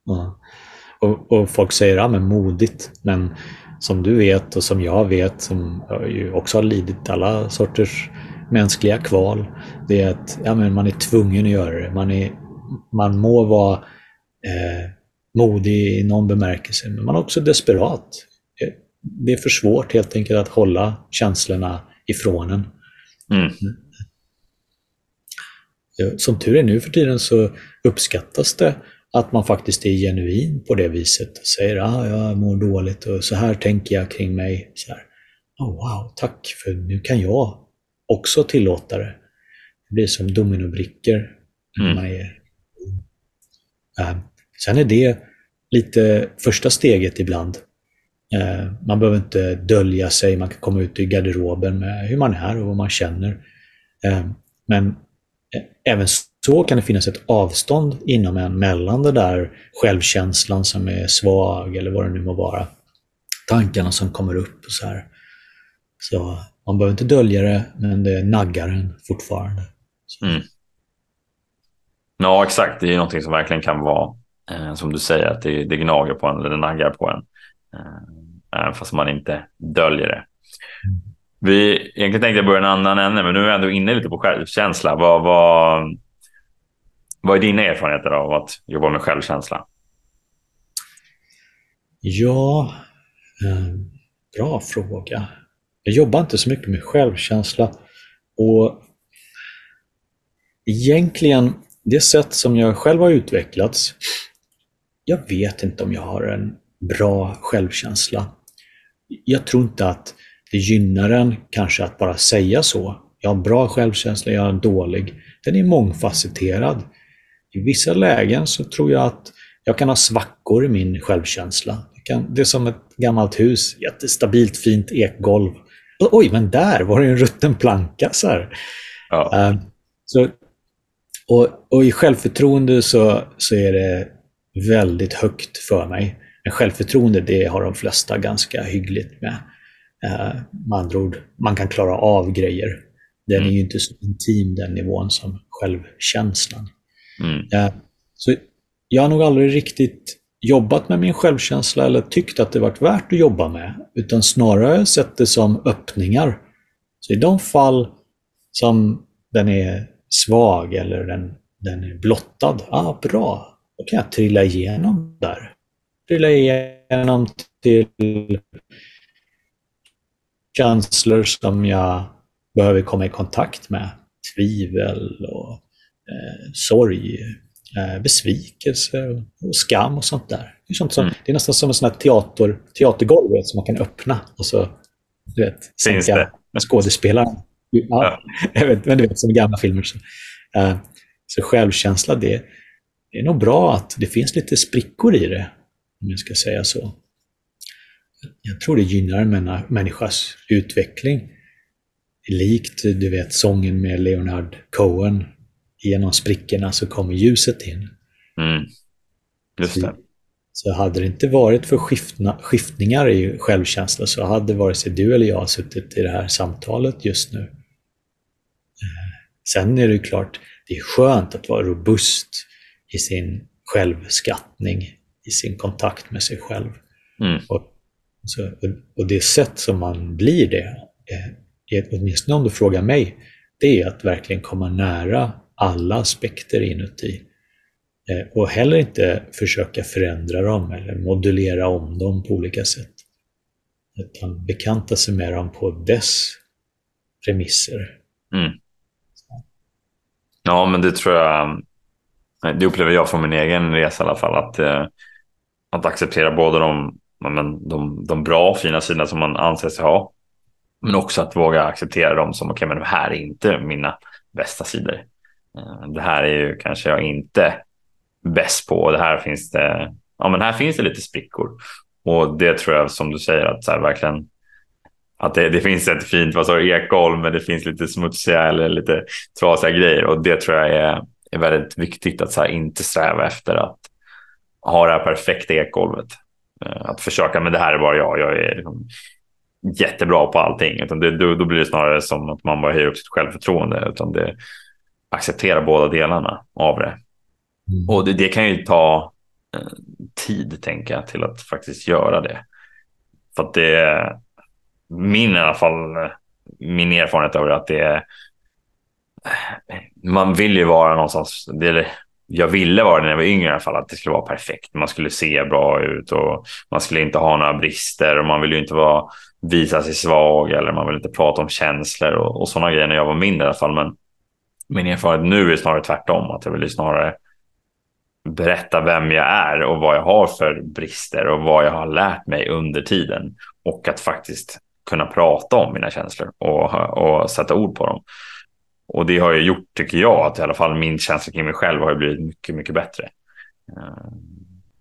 Ja. Och, och, folk säger, ja men modigt. Men som du vet och som jag vet, som ju också har lidit alla sorters mänskliga kval, det är att ja, men man är tvungen att göra det. Man, är, man må vara eh, modig i någon bemärkelse, men man är också desperat. Det är för svårt helt enkelt att hålla känslorna ifrån en. Mm. Som tur är nu för tiden så uppskattas det att man faktiskt är genuin på det viset och säger att ah, jag mår dåligt och så här tänker jag kring mig. Så här, oh, wow, tack för nu kan jag också tillåta det. Det blir som dominobrickor. Mm. Man är, äh, sen är det lite första steget ibland. Eh, man behöver inte dölja sig, man kan komma ut i garderoben med hur man är och vad man känner. Eh, men eh, även så kan det finnas ett avstånd inom en mellan den där självkänslan som är svag eller vad det nu må vara. Tankarna som kommer upp och så här. Så man behöver inte dölja det, men det naggar en fortfarande. Mm. Ja, exakt. Det är någonting som verkligen kan vara, eh, som du säger, att det, det gnager på en eller det naggar på en. Eh, även fast man inte döljer det. Vi, egentligen tänkte jag börja en annan ände, men nu är vi ändå inne lite på självkänsla. Vad, vad, vad är dina erfarenheter av att jobba med självkänsla? Ja, eh, bra fråga. Jag jobbar inte så mycket med självkänsla. Och egentligen, det sätt som jag själv har utvecklats, jag vet inte om jag har en bra självkänsla. Jag tror inte att det gynnar en kanske att bara säga så. Jag har bra självkänsla, jag är dålig. Den är mångfacetterad. I vissa lägen så tror jag att jag kan ha svackor i min självkänsla. Det är som ett gammalt hus, jättestabilt fint ekgolv. Oj, men där var det en rutten planka. Så, ja. uh, så och, och, i självförtroende så, så är det väldigt högt för mig. Men självförtroende det har de flesta ganska hyggligt med. Uh, med andra ord, man kan klara av grejer. Den mm. är ju inte så intim den nivån som självkänslan. Mm. Uh, så jag har nog aldrig riktigt jobbat med min självkänsla eller tyckt att det varit värt att jobba med, utan snarare sett det som öppningar. Så i de fall som den är svag eller den, den är blottad, ah, bra, då kan jag trilla igenom där. Trilla igenom till känslor som jag behöver komma i kontakt med. Tvivel och eh, sorg, eh, besvikelse och skam och sånt där. Det är, sånt som, mm. det är nästan som en sån här teater, teatergolv som man kan öppna och så du vet, sänka skådespelaren. Ja, ja. Jag vet, men du vet, som i gamla filmer. Så, uh, så självkänsla, det, det är nog bra att det finns lite sprickor i det, om jag ska säga så. Jag tror det gynnar en människas utveckling. Likt, du vet, sången med Leonard Cohen genom sprickorna så kommer ljuset in. Mm. Just det. Så, så hade det inte varit för skiftna, skiftningar i självkänsla så hade vare sig du eller jag suttit i det här samtalet just nu. Eh, sen är det klart, det är skönt att vara robust i sin självskattning, i sin kontakt med sig själv. Mm. Och, så, och det sätt som man blir det, eh, åtminstone om du frågar mig, det är att verkligen komma nära alla aspekter inuti. Eh, och heller inte försöka förändra dem eller modulera om dem på olika sätt. Utan bekanta sig med dem på dess premisser. Mm. Ja, men det tror jag, det upplever jag från min egen resa i alla fall, att, eh, att acceptera både de, de, de bra och fina sidorna som man anser sig ha, men också att våga acceptera dem som, okej, okay, men det här är inte mina bästa sidor. Eh, det här är ju kanske jag inte bäst på och det här finns det, ja men här finns det lite sprickor. Och det tror jag som du säger att så här, verkligen att det, det finns ett fint vad sa ekgolv, men det finns lite smutsiga eller lite trasiga grejer. Och det tror jag är, är väldigt viktigt att så här, inte sträva efter att ha det här perfekta ekgolvet. Eh, att försöka, men det här är bara jag. Jag är liksom jättebra på allting. Utan det, då, då, blir det snarare som att man bara höjer upp sitt självförtroende. Utan det accepterar båda delarna av det. Mm. Och det, det, kan ju ta eh, tid, tänker jag, till att faktiskt göra det. För att det är min i alla fall, min erfarenhet av det att det är man vill ju vara någonstans, det, jag ville vara det när jag var yngre i alla fall, att det skulle vara perfekt. Man skulle se bra ut och man skulle inte ha några brister och man vill ju inte vara, visa sig svag eller man vill inte prata om känslor och, och sådana grejer när jag var mindre i alla fall. Men min erfarenhet nu är snarare tvärtom, att jag vill ju snarare berätta vem jag är och vad jag har för brister och vad jag har lärt mig under tiden och att faktiskt kunna prata om mina känslor och, och sätta ord på dem. Och det har ju gjort, tycker jag, att i alla fall min känsla kring mig själv har blivit mycket, mycket bättre. Eh,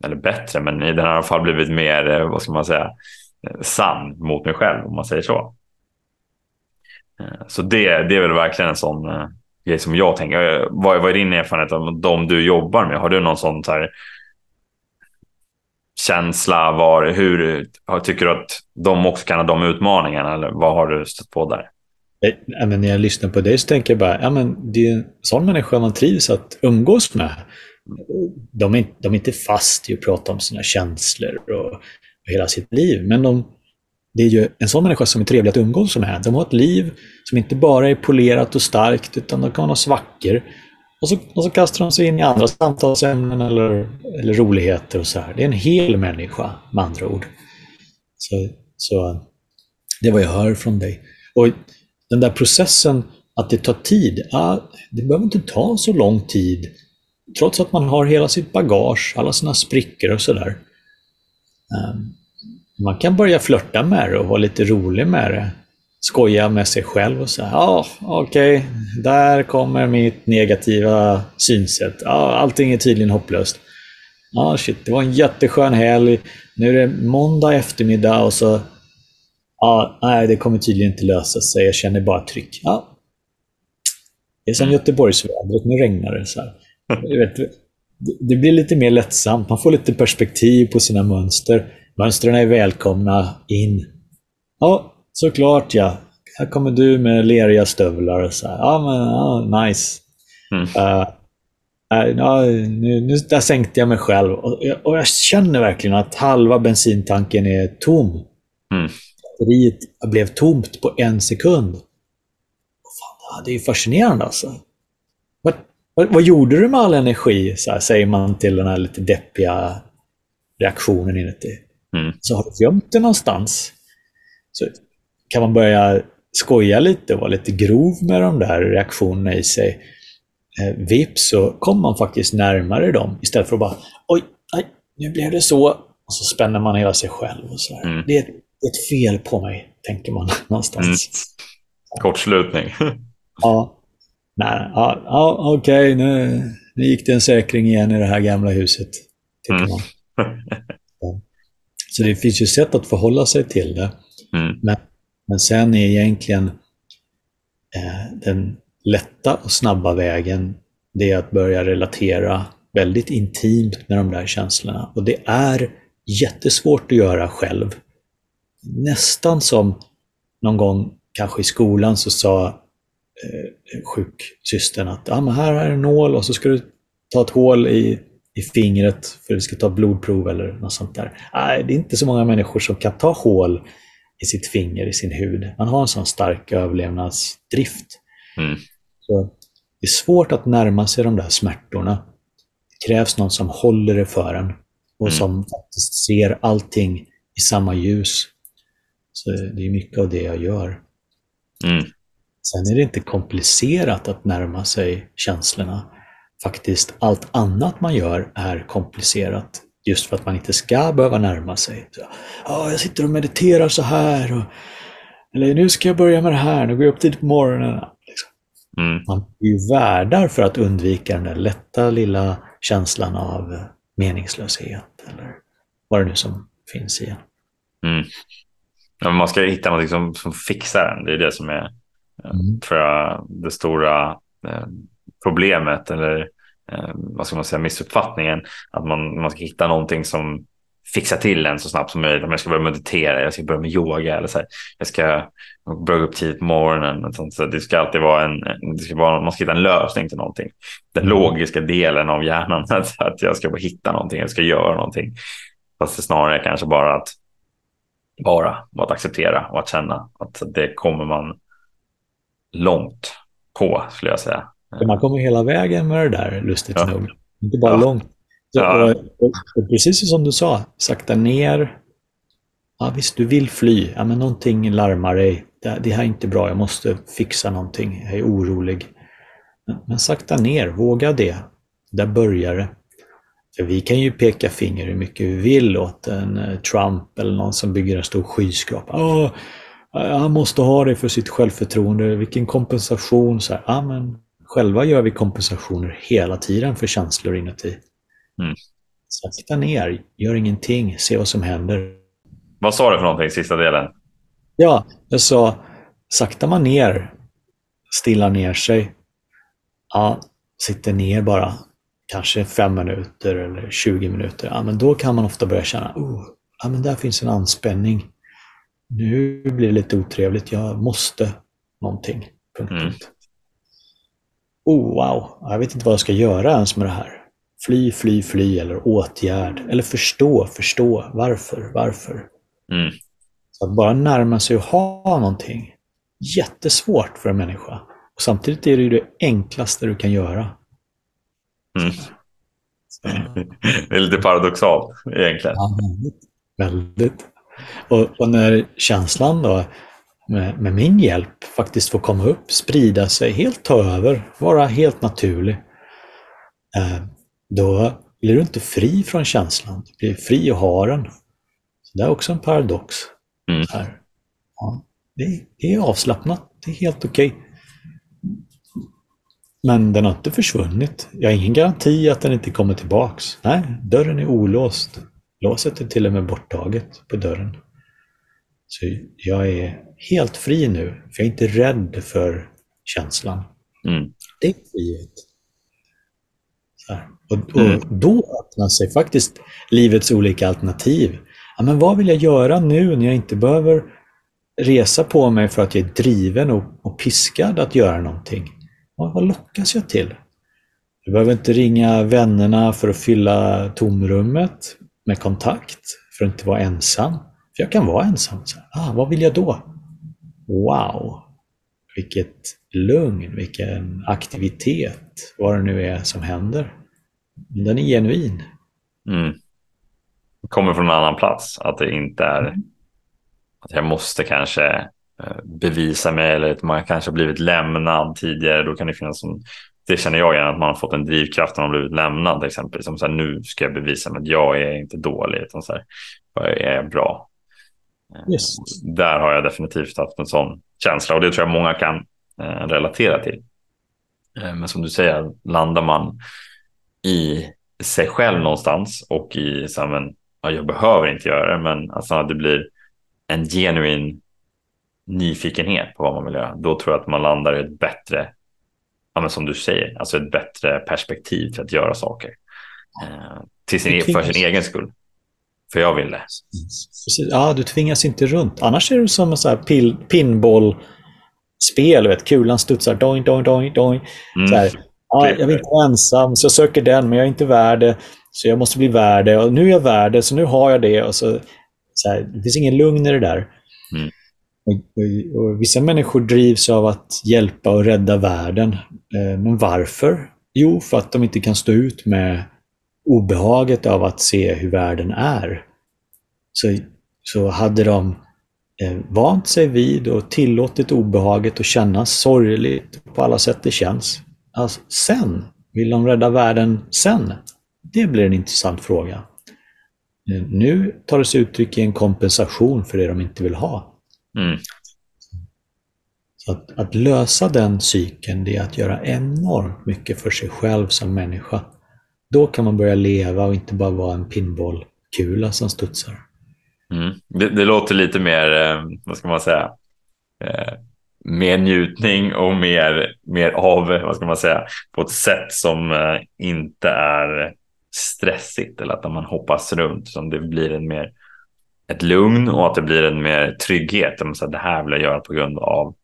eller bättre, men den har i alla fall blivit mer, eh, vad ska man säga, eh, sann mot mig själv, om man säger så. Så det, det är väl verkligen en sån grej som jag tänker. Vad, vad är din erfarenhet av de du jobbar med? Har du någon sån här känsla? Var, hur tycker du att de också kan ha de utmaningarna? Eller vad har du stött på där? Eh, ja, men när jag lyssnar på dig så tänker jag bara, ja, men det är en sån människa man trivs att umgås med. De är, de är inte fast i att prata om sina känslor och, och hela sitt liv, men de, det är ju en sån människa som är trevlig att umgås med. De har ett liv som inte bara är polerat och starkt, utan de kan ha svackor. Och så, och så kastar de sig in i andra samtalsämnen eller, eller roligheter och så här. Det är en hel människa, med andra ord. Så, så det är vad jag hör från dig. Och den där processen att det tar tid, ah, det behöver inte ta så lång tid. Trots att man har hela sitt bagage, alla sina sprickor och sådär. Um, man kan börja flörta med det och vara lite rolig med det. Skoja med sig själv och säga ja, okej, okay, där kommer mitt negativa synsätt. Ah, allting är tydligen hopplöst. Ja, shit, det var en jätteskön helg. Nu är det måndag eftermiddag och så Ja, nej, det kommer tydligen inte lösa sig. Jag känner bara tryck. Ja. Det är som Göteborgsvädret, nu regnar det. Så vet, det blir lite mer lättsamt. Man får lite perspektiv på sina mönster. Mönstren är välkomna in. Ja, såklart ja. Här kommer du med leriga stövlar. Och så här. Ja, men ja, nice. Mm. Uh, ja, nu, nu, där sänkte jag mig själv och, och jag känner verkligen att halva bensintanken är tom. Mm batteriet blev tomt på en sekund. Fan, det är fascinerande alltså. Vad, vad, vad, gjorde du med all energi? Så här, säger man till den här lite deppiga reaktionen inuti. Mm. Så har du gömt det någonstans. Så kan man börja skoja lite och vara lite grov med de där reaktionerna i sig. Eh, vips så kommer man faktiskt närmare dem istället för att bara oj, nej, nu blev det så. Och så spänner man hela sig själv. Och så mm. Det är ett fel på mig, tänker man någonstans. Mm. Kortslutning. ja. Nej, ja, ja, okej, nu, nu gick det en säkring igen i det här gamla huset, tycker mm. man. Så det finns ju sätt att förhålla sig till det. Mm. Men, men sen är egentligen eh, den lätta och snabba vägen, det är att börja relatera väldigt intimt med de där känslorna. Och det är jättesvårt att göra själv nästan som någon gång kanske i skolan så sa eh, sjuksystern att ah, men här är en nål och så ska du ta ett hål i, i fingret för att du ska ta blodprov eller något sånt där. Nej, det är inte så många människor som kan ta hål i sitt finger, i sin hud. Man har en sån stark överlevnadsdrift. Mm. Så det är svårt att närma sig de där smärtorna. Det krävs någon som håller det för en och mm. som faktiskt ser allting i samma ljus så det är mycket av det jag gör. Mm. Sen är det inte komplicerat att närma sig känslorna. Faktiskt allt annat man gör är komplicerat. Just för att man inte ska behöva närma sig. Så, oh, jag sitter och mediterar så här. Och, eller nu ska jag börja med det här. Nu går jag upp tidigt på morgonen. Liksom. Mm. Man är ju värdar för att undvika den där lätta lilla känslan av meningslöshet. Eller vad det nu som finns i en. Mm. Ja, man ska hitta något som, som fixar den. Det är det som är mm. tror jag, det stora eh, problemet eller eh, vad ska man säga, missuppfattningen. Att man, man ska hitta någonting som fixar till en så snabbt som möjligt. Om jag ska börja meditera, jag ska börja med yoga eller så här. Jag ska börja upp tidigt på morgonen. sånt. Så det ska alltid vara en, det ska vara, man ska hitta en lösning till någonting. Den mm. logiska delen av hjärnan, att, att jag ska bara hitta någonting, jag ska göra någonting. Fast det snarare kanske bara att vara och att acceptera och att känna att det kommer man långt på skulle jag säga. Man kommer hela vägen med det där, lustigt ja. nog. Inte bara ja. långt. Ja. Och, och, och, precis som du sa, sakta ner. Ja, visst, du vill fly. Ja, men någonting larmar dig. Det, det här är inte bra, jag måste fixa någonting. Jag är orolig. Men, men sakta ner, våga det. Där börjar det. För vi kan ju peka finger hur mycket vi vill åt en eh, Trump eller någon som bygger en stor skyskrapa. Åh, han måste ha det för sitt självförtroende. Vilken kompensation. Så här, ja, men själva gör vi kompensationer hela tiden för känslor inuti. Mm. Sakta ner, gör ingenting, se vad som händer. Vad sa du för någonting, sista delen? Ja, jag sa sakta man ner, stillar ner sig. Ja, sitter ner bara, kanske fem minuter eller 20 minuter. Ja, men då kan man ofta börja känna, oh, ja, men där finns en anspänning nu blir det lite otrevligt, jag måste någonting. Punkt, mm. Oh, wow, jag vet inte vad jag ska göra ens med det här. Fly, fly, fly eller åtgärd. Eller förstå, förstå. Varför, varför? Mm. Så att bara närma sig och ha någonting. Jättesvårt för en människa. Och samtidigt är det ju det enklaste du kan göra. Mm. Det är lite paradoxalt egentligen. Ja, väldigt. väldigt. Och, och när känslan då med, med, min hjälp faktiskt får komma upp, sprida sig, helt ta över, vara helt naturlig. Eh, då blir du inte fri från känslan, du blir fri att ha den. Så det är också en paradox. Mm. Här. Ja, det, det, är avslappnat, det är helt okej. Okay. Men den har inte försvunnit. Jag har ingen garanti att den inte kommer tillbaks. Nej, dörren är olåst. Låset är till och med borttaget på dörren. Så jag är helt fri nu, för jag är inte rädd för känslan. Mm. Det är frihet. Och, och mm. då öppnar sig faktiskt livets olika alternativ. Ja, men vad vill jag göra nu när jag inte behöver resa på mig för att jag är driven och, och piskad att göra någonting? Vad, vad lockas jag till? Jag behöver inte ringa vännerna för att fylla tomrummet med kontakt för att inte vara ensam. För jag kan vara ensam. Så, ah, vad vill jag då? Wow! Vilket lugn, vilken aktivitet, vad det nu är som händer. Den är genuin. Mm. Kommer från en annan plats, att det inte är mm. att jag måste kanske bevisa mig eller att man kanske blivit lämnad tidigare. Då kan det finnas som det känner jag igen, att man har fått en drivkraft när man blivit lämnad till exempel. Som så här, nu ska jag bevisa mig att jag är inte dålig, utan så här, jag är bra. Yes. Där har jag definitivt haft en sån känsla och det tror jag många kan eh, relatera till. Eh, men som du säger, landar man i sig själv någonstans och i så här, men, ja, jag behöver inte göra det, men alltså, det blir en genuin nyfikenhet på vad man vill göra. Då tror jag att man landar i ett bättre ja, men som du säger, alltså ett bättre perspektiv till att göra saker. Eh, till sin, e- för sin egen skull. För jag vill det. Ja, du tvingas inte runt. Annars är det som en pinball-spel. Vet, kulan studsar doing, doing, doing, doing. Mm. Så här, ja, jag vill inte vara ensam, så jag söker den, men jag är inte värd det. Så jag måste bli värd det. Och nu är jag värd det, så nu har jag det. Och så, så här, det finns ingen lugn i det där. Mm. Och, och, vissa människor drivs av att hjälpa och rädda världen. Eh, men varför? Jo, för att de inte kan stå ut med obehaget av att se hur världen är. Så, så hade de eh, vant sig vid och tillåtit obehaget att kännas sorgligt på alla sätt det känns. Alltså, sen, vill de rädda världen sen? Det blir en intressant fråga. Eh, nu tar det sig uttryck i en kompensation för det de inte vill ha. Mm. Så att, att, lösa den cykeln, det är att göra enormt mycket för sig själv som människa. Då kan man börja leva och inte bara vara en pinbollkula som studsar. Mm. Det, det, låter lite mer, eh, vad ska man säga, eh, mer njutning och mer, mer av, vad ska man säga, på ett sätt som eh, inte är stressigt eller att man hoppas runt. Som det blir en mer ett lugn och att det blir en mer trygghet. Om så det här vill jag göra på grund av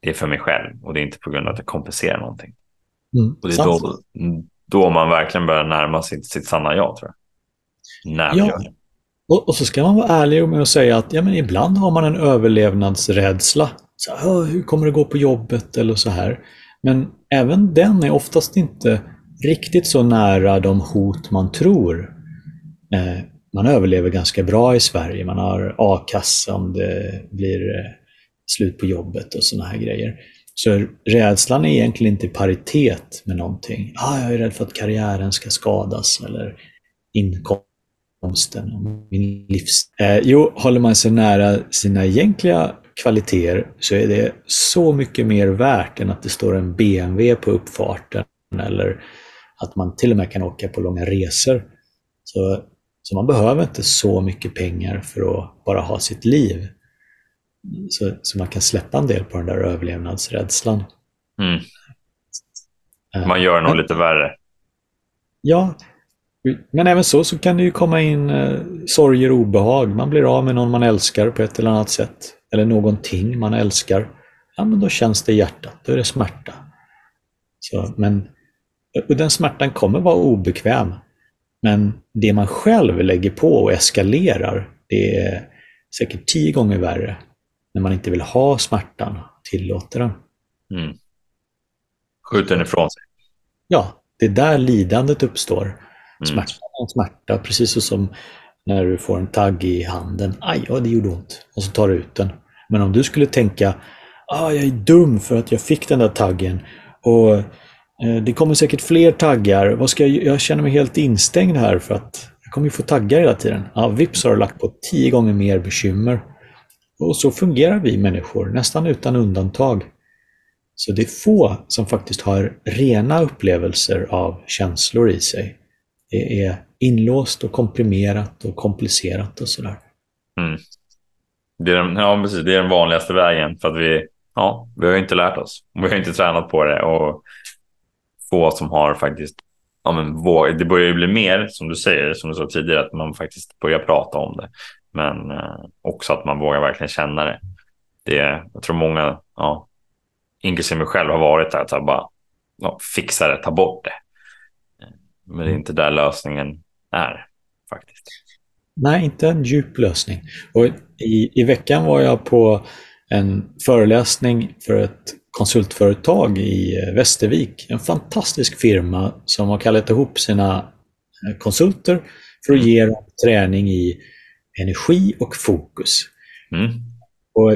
det är för mig själv och det är inte på grund av att det kompenserar någonting. Mm, och det är då, då man verkligen börjar närma sig sitt sanna jag tror jag. När ja. gör det. Och, och, så ska man vara ärlig med att säga att ja, men ibland har man en överlevnadsrädsla. Så, hur kommer det gå på jobbet eller så här. Men även den är oftast inte riktigt så nära de hot man tror. Eh, man överlever ganska bra i Sverige. Man har a-kassa om det blir eh, slut på jobbet och sådana här grejer. Så rädslan är egentligen inte i paritet med någonting. Ah, jag är rädd för att karriären ska skadas eller inkomsten och min livs... Eh, jo, håller man sig nära sina egentliga kvaliteter så är det så mycket mer värt än att det står en BMW på uppfarten eller att man till och med kan åka på långa resor. Så, så man behöver inte så mycket pengar för att bara ha sitt liv. Så, så man kan släppa en del på den där överlevnadsrädslan. Mm. Eh, man gör nog lite värre. Ja, men även så, så kan det ju komma in eh, sorger och obehag. Man blir av med någon man älskar på ett eller annat sätt. Eller någonting man älskar. Ja, men då känns det i hjärtat. Då är det smärta. Så, men och den smärtan kommer vara obekväm. Men det man själv lägger på och eskalerar, det är säkert tio gånger värre när man inte vill ha smärtan, tillåter den. Mm. Skjuter den ifrån sig. Ja, det är där lidandet uppstår. Mm. Smärta är en smärta, precis som när du får en tagg i handen. Aj, ja, det gjorde ont. Och så tar du ut den. Men om du skulle tänka, ah, jag är dum för att jag fick den där taggen. Och Eh, det kommer säkert fler taggar. Vad ska jag, jag känner mig helt instängd här för att jag kommer ju få taggar hela tiden. Ja, vips har du lagt på tio gånger mer bekymmer. Och så fungerar vi människor, nästan utan undantag. Så det är få som faktiskt har rena upplevelser av känslor i sig. Det är inlåst och komprimerat och komplicerat och sådär. Mm. Det, är den, ja, precis, det är den vanligaste vägen för att vi, ja, vi har inte lärt oss. Vi har inte tränat på det och få som har faktiskt Ja, men det börjar ju bli mer, som du säger, som du sa tidigare, att man faktiskt börjar prata om det. Men eh, också att man vågar verkligen känna det. det jag tror många, ja, inklusive mig själv, har varit där att bara ja, fixa det, ta bort det. Eh, men det är inte där lösningen är faktiskt. Nej, inte en djup lösning. Och i, I veckan var jag på en föreläsning för ett konsultföretag i Västervik. En fantastisk firma som har kallat ihop sina eh, konsulter för att mm. ge dem träning i energi och fokus. Mm. Och,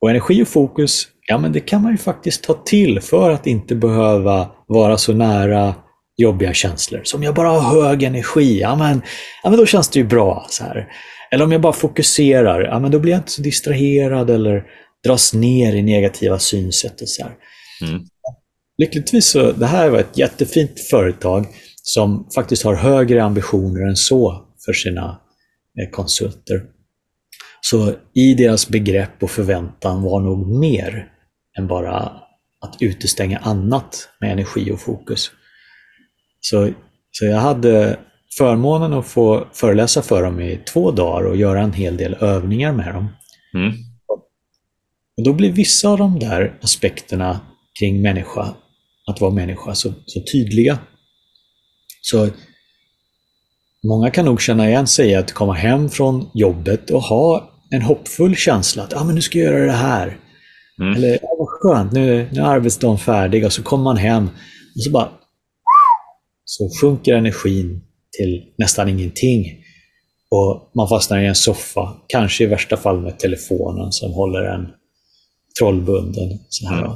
och, energi och fokus, ja men det kan man ju faktiskt ta till för att inte behöva vara så nära jobbiga känslor. Så om jag bara har hög energi, ja men, ja men då känns det ju bra. så här. Eller om jag bara fokuserar, ja men då blir jag inte så distraherad eller dras ner i negativa synsätt och så här. Mm. Lyckligtvis så, det här var ett jättefint företag som faktiskt har högre ambitioner än så för sina Eh, konsulter. Så i deras begrepp och förväntan var nog mer än bara att utestänga annat med energi och fokus. Så, så jag hade förmånen att få föreläsa för dem i två dagar och göra en hel del övningar med dem. Mm. Och då blir vissa av de där aspekterna kring människa, att vara människa, så, så tydliga. Så Många kan nog känna igen sig i att komma hem från jobbet och ha en hoppfull känsla att ah, men nu ska jag göra det här. Mm. Eller ah, vad skönt, nu, nu är arbetsdagen färdig och så kommer man hem och så bara så sjunker energin till nästan ingenting. Och man fastnar i en soffa, kanske i värsta fall med telefonen som håller en trollbunden. Så här. Mm.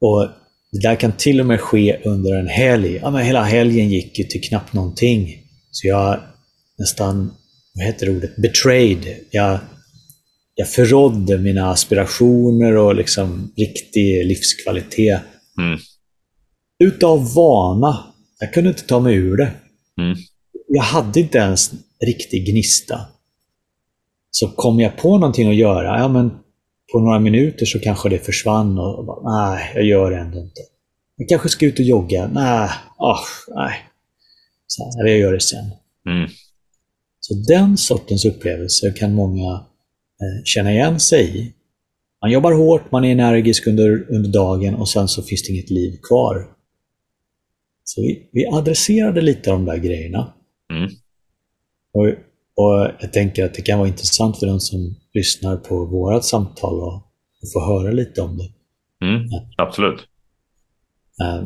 Och Det där kan till och med ske under en helg. Ja, men hela helgen gick ju till knappt någonting. Så jag nästan, vad heter ordet, betrayed. Jag, jag förrådde mina aspirationer och liksom riktig livskvalitet. Mm. Utav vana. Jag kunde inte ta mig ur det. Mm. Jag hade inte ens riktig gnista. så kom jag på någonting att göra. Ja, men på några minuter så kanske det försvann och, bara, nej, jag gör det ändå inte. Jag kanske ska ut och jogga. Nej, oh, nej. Så här, jag gör det sen. Mm. Så den sortens upplevelser kan många eh, känna igen sig i. Man jobbar hårt, man är energisk under, under dagen och sen så finns det inget liv kvar. Så vi, vi adresserade lite av de där grejerna. Mm. Och, och jag tänker att det kan vara intressant för de som lyssnar på vårat samtal och, och få höra lite om det. Mm. Absolut. Eh,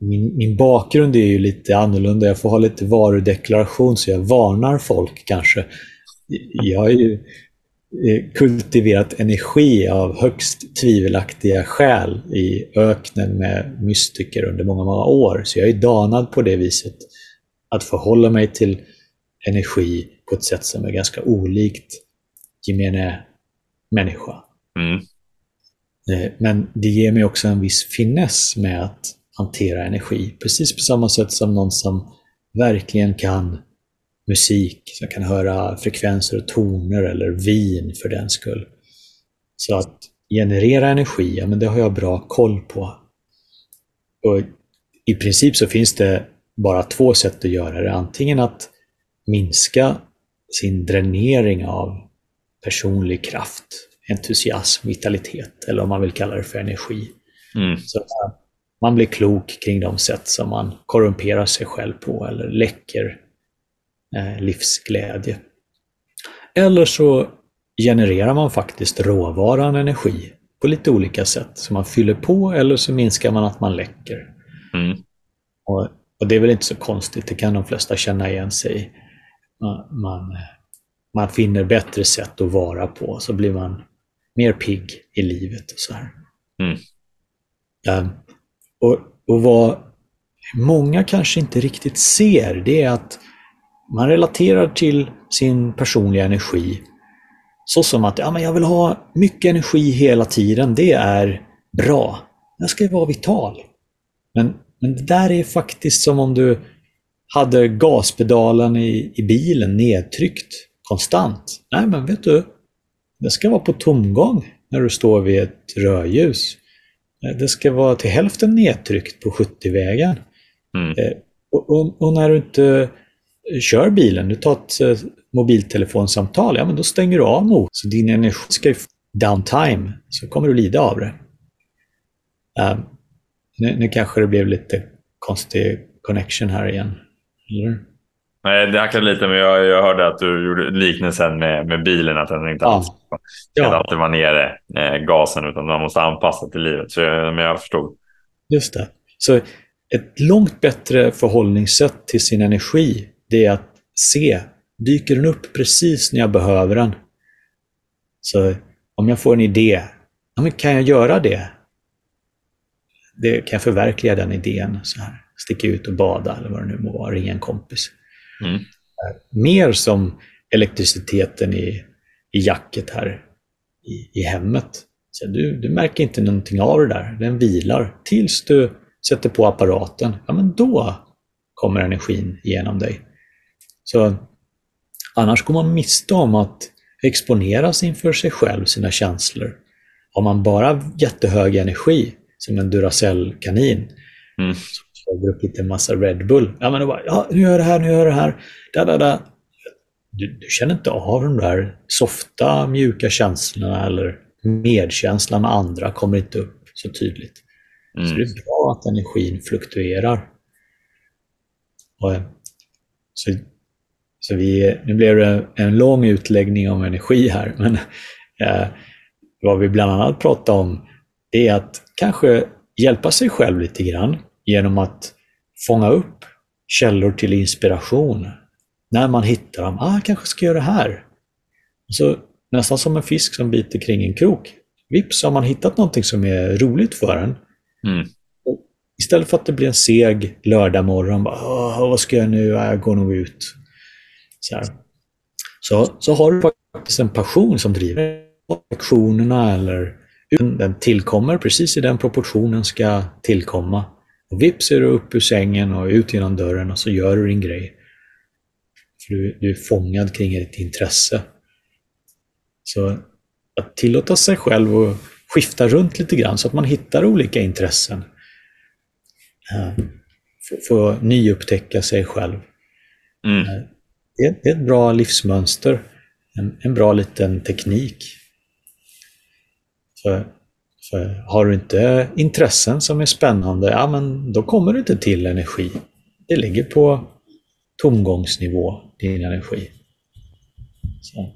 min, min bakgrund är ju lite annorlunda. Jag får ha lite varudeklaration så jag varnar folk kanske. Jag har ju eh, kultiverat energi av högst tvivelaktiga skäl i öknen med mystiker under många, många år. Så jag är danad på det viset att förhålla mig till energi på ett sätt som är ganska olikt gemene människa. Mm. Eh, men det ger mig också en viss finess med att hantera energi. Precis på samma sätt som någon som verkligen kan musik, som kan höra frekvenser och toner eller vin för den skull. Så att generera energi, ja, men det har jag bra koll på. Och I princip så finns det bara två sätt att göra det. Antingen att minska sin dränering av personlig kraft, entusiasm, vitalitet eller om man vill kalla det för energi. Mm. Så man blir klok kring de sätt som man korrumperar sig själv på eller läcker eh, livsglädje. Eller så genererar man faktiskt råvaran energi på lite olika sätt. Så man fyller på eller så minskar man att man läcker. Mm. Och, och, det är väl inte så konstigt, det kan de flesta känna igen sig i. Man, man, man finner bättre sätt att vara på, så blir man mer pigg i livet och så här. Mm. Um, och, och vad många kanske inte riktigt ser, det är att man relaterar till sin personliga energi så som att ja, men jag vill ha mycket energi hela tiden, det är bra. Jag ska vara vital. Men, men det där är faktiskt som om du hade gaspedalen i, i bilen nedtryckt konstant. Nej, men vet du, det ska vara på tomgång när du står vid ett rödljus. Det ska vara till hälften nedtryckt på 70-vägen. Mm. Eh, och, och, och, när du inte kör bilen, du tar ett eh, mobiltelefonsamtal, ja men då stänger du av mot. Så din energi ska ju downtime, så kommer du lida av det. Uh, nu, nu kanske det blev lite konstig connection här igen. Eller? Nej, det hackade lite, men jag, jag hörde att du gjorde liknelsen med, med bilen, att den inte Ja. alls Ja. alltid var nere, eh, gasen, utan man måste anpassa till livet. Så, jag- men jag förstod. Just det. Så ett långt bättre förhållningssätt till sin energi, det är att se, dyker den upp precis när jag behöver den? Så om jag får en idé, ja, men kan jag göra det? det? Kan jag förverkliga den idén? Så här, sticka ut och bada eller vad det nu må vara, ringa en kompis. Mm. Mer som elektriciteten i, i jacket här i, i hemmet. Så du, du märker inte någonting av det där. Den vilar tills du sätter på apparaten. Ja, men då kommer energin genom dig. Så annars går man miste om att exponeras inför sig själv, sina känslor. Har man bara jättehög energi, som en Duracell-kanin, Mm. som har druckit en massa Red Bull. Ja, men då bara, ja, nu gör jag det här, nu gör jag det här. Da, da, da. Du, du känner inte av de där softa, mjuka känslorna eller medkänslan med andra kommer inte upp så tydligt. Så det Mm. är bra att energin fluktuerar. Och, eh, så, så vi, nu blev det en lång utläggning om energi här, men eh, vad vi bland annat pratar om det är att kanske hjälpa sig själv lite grann genom att fånga upp källor till inspiration. När man hittar dem, ah, jag kanske ska göra det här. Och så, nästan som en fisk som biter kring en krok. Vips har man hittat någonting som är roligt för en. Mm. Istället för att det blir en seg lördagmorgon. Vad ska jag nu? Ja, Jag går nog ut. Så, här. Så, så har du faktiskt en passion som driver aktionerna eller den tillkommer precis i den proportionen ska tillkomma. Och vips är du upp ur sängen och ut genom dörren och så gör du din grej. För du, du är fångad kring ditt intresse. Så att tillåta sig själv att skifta runt lite grann så att man hittar olika intressen. Eh, få nyupptäcka sig själv. Mm. Eh, det, är ett bra livsmönster. En, en bra liten teknik. För, för har du inte intressen som är spännande, ja men då kommer du inte till energi. Det ligger på tomgångsnivå, din energi. Så.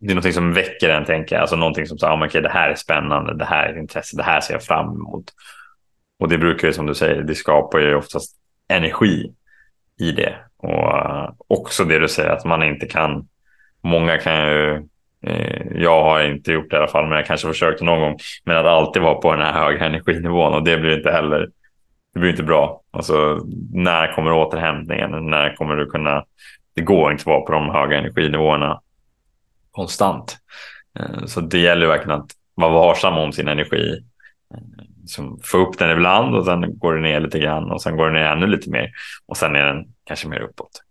Det är någonting som väcker en, tänker jag. Alltså någonting som säger, ah, okay, det här är spännande, det här är ett intresse, det här ser jag fram emot. Och det brukar ju, som du säger, det skapar ju oftast energi i det. Och eh, också det du säger att man inte kan, många kan ju, Eh, jag har inte gjort det i alla fall, men jag kanske försökte någon gång, men att alltid vara på den här höga energinivån och det blir inte heller, det blir inte bra. Alltså när kommer återhämtningen? När kommer du kunna, det går inte att vara på de höga energinivåerna konstant. Eh, så det gäller verkligen att vara varsam om sin energi eh, Som få upp den ibland och sen går den ner lite grann och sen går den ner ännu lite mer och sen är den kanske mer uppåt.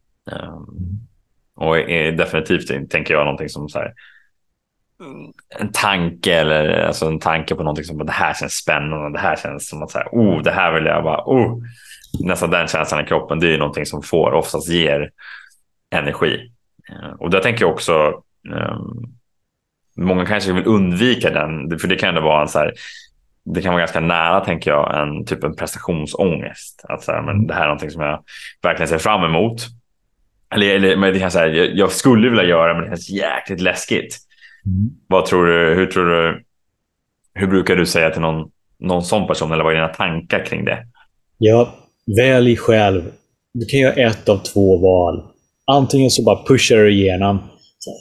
Och är definitivt tänker jag någonting som så här, en tanke eller alltså en tanke på någonting som att det här känns spännande. Det här känns som att så här, oh, det här vill jag bara, oh. Nästan den känslan i kroppen, det är någonting som får oftast ger energi. Eh, och där tänker jag också um, Många kanske vill undvika den, för det kan ändå vara en så här, det kan vara ganska nära, tänker jag, en typ en prestationsångest. Att så här, men det här är någonting som jag verkligen ser fram emot. Eller, eller men det kan säga, jag, jag skulle vilja göra, men det känns jäkligt läskigt. Mm. Vad tror du, hur tror du, hur brukar du säga till någon, någon sån person, eller vad är dina tankar kring det? Ja, välj själv. Du kan göra ett av två val. Antingen så bara pushar du igenom.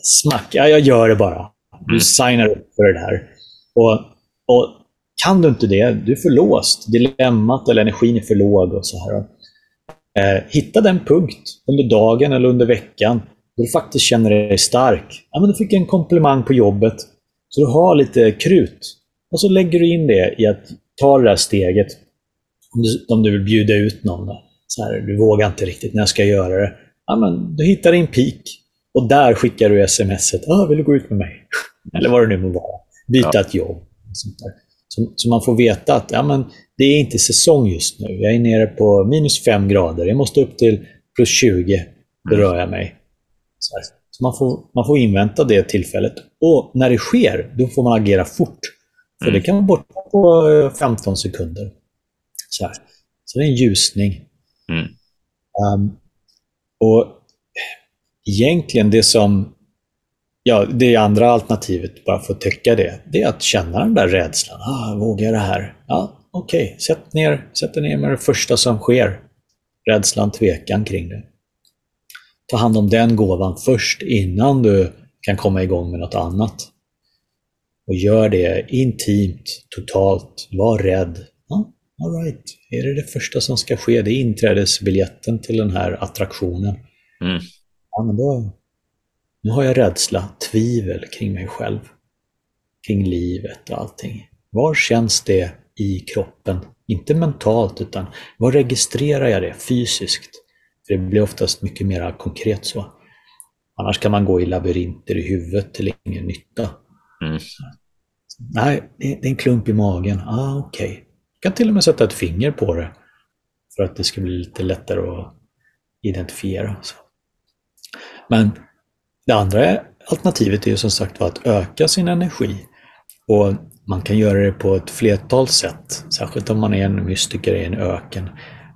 Smack, ja, jag gör det bara. Du mm. signar upp för det här. Och, och kan du inte det, du är för låst. Dilemmat eller energin är för låg och så här. Eh, hitta den punkt under dagen eller under veckan där du faktiskt känner dig stark. Ja, men du fick en komplimang på jobbet, så du har lite krut. Och så lägger du in det i att ta det där steget. Om du, om du vill bjuda ut någon. Då. Så här, du vågar inte riktigt, när jag ska göra det? Ja, men du hittar din peak. Och där skickar du smset. Ah, vill du gå ut med mig? Eller vad det nu må vara. Byta ja. ett jobb. Sånt där. Så, så, man får veta att ja, men det är inte säsong just nu. Jag är nere på minus 5 grader. Jag måste upp till plus 20. Då mm. rör jag mig. Så, så, man, får, man får invänta det tillfället. Och när det sker, då får man agera fort. För mm. det kan vara borta på 15 eh, sekunder. Så, här. så det är en ljusning. Mm. Um, och egentligen det som Ja, det andra alternativet, bara för att täcka det, det är att känna den där rädslan. Ah, vågar jag det här? Ja, okej. Okay. Sätt, ner, sätt ner med det första som sker. Rädslan, tvekan kring det. Ta hand om den gåvan först innan du kan komma igång med något annat. Och gör det intimt, totalt. Var rädd. Ja, all right. Är det det första som ska ske? Det är inträdesbiljetten till den här attraktionen. Mm. Ja, men då, nu har jag rädsla, tvivel kring mig själv, kring livet och allting. Var känns det i kroppen? Inte mentalt, utan var registrerar jag det fysiskt? För det blir oftast mycket mer konkret så. Annars kan man gå i labyrinter i huvudet till ingen nytta. Mm. Nej, det är en klump i magen. Ah, Okej. Okay. Kan till och med sätta ett finger på det för att det ska bli lite lättare att identifiera. Så. Men det andra alternativet är ju som sagt att öka sin energi. Och man kan göra det på ett flertal sätt, särskilt om man är en mystiker i en öken.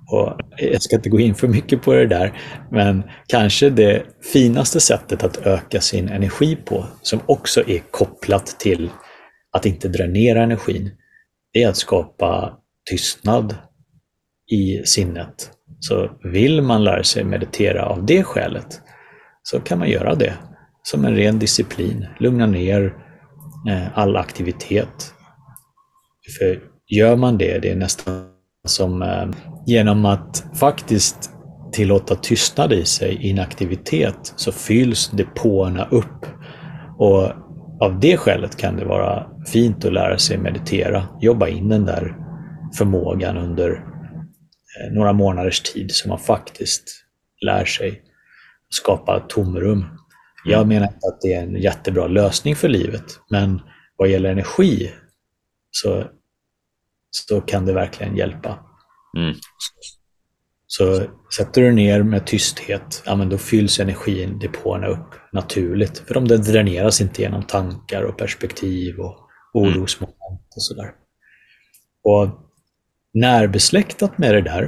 Och jag ska inte gå in för mycket på det där, men kanske det finaste sättet att öka sin energi på, som också är kopplat till att inte dränera energin, är att skapa tystnad i sinnet. Så vill man lära sig meditera av det skälet, så kan man göra det som en ren disciplin. Lugna ner eh, all aktivitet. För gör man det, det är nästan som eh, genom att faktiskt tillåta tystnad i sig, inaktivitet, så fylls depåerna upp. Och av det skälet kan det vara fint att lära sig meditera, jobba in den där förmågan under eh, några månaders tid så man faktiskt lär sig skapa tomrum Jag menar inte att det är en jättebra lösning för livet, men vad gäller energi så, så kan det verkligen hjälpa. Mm. Så sätter du ner med tysthet, ja, men då fylls energin, depåerna upp naturligt. För de dräneras inte genom tankar och perspektiv och orosmoment och sådär. Och närbesläktat med det där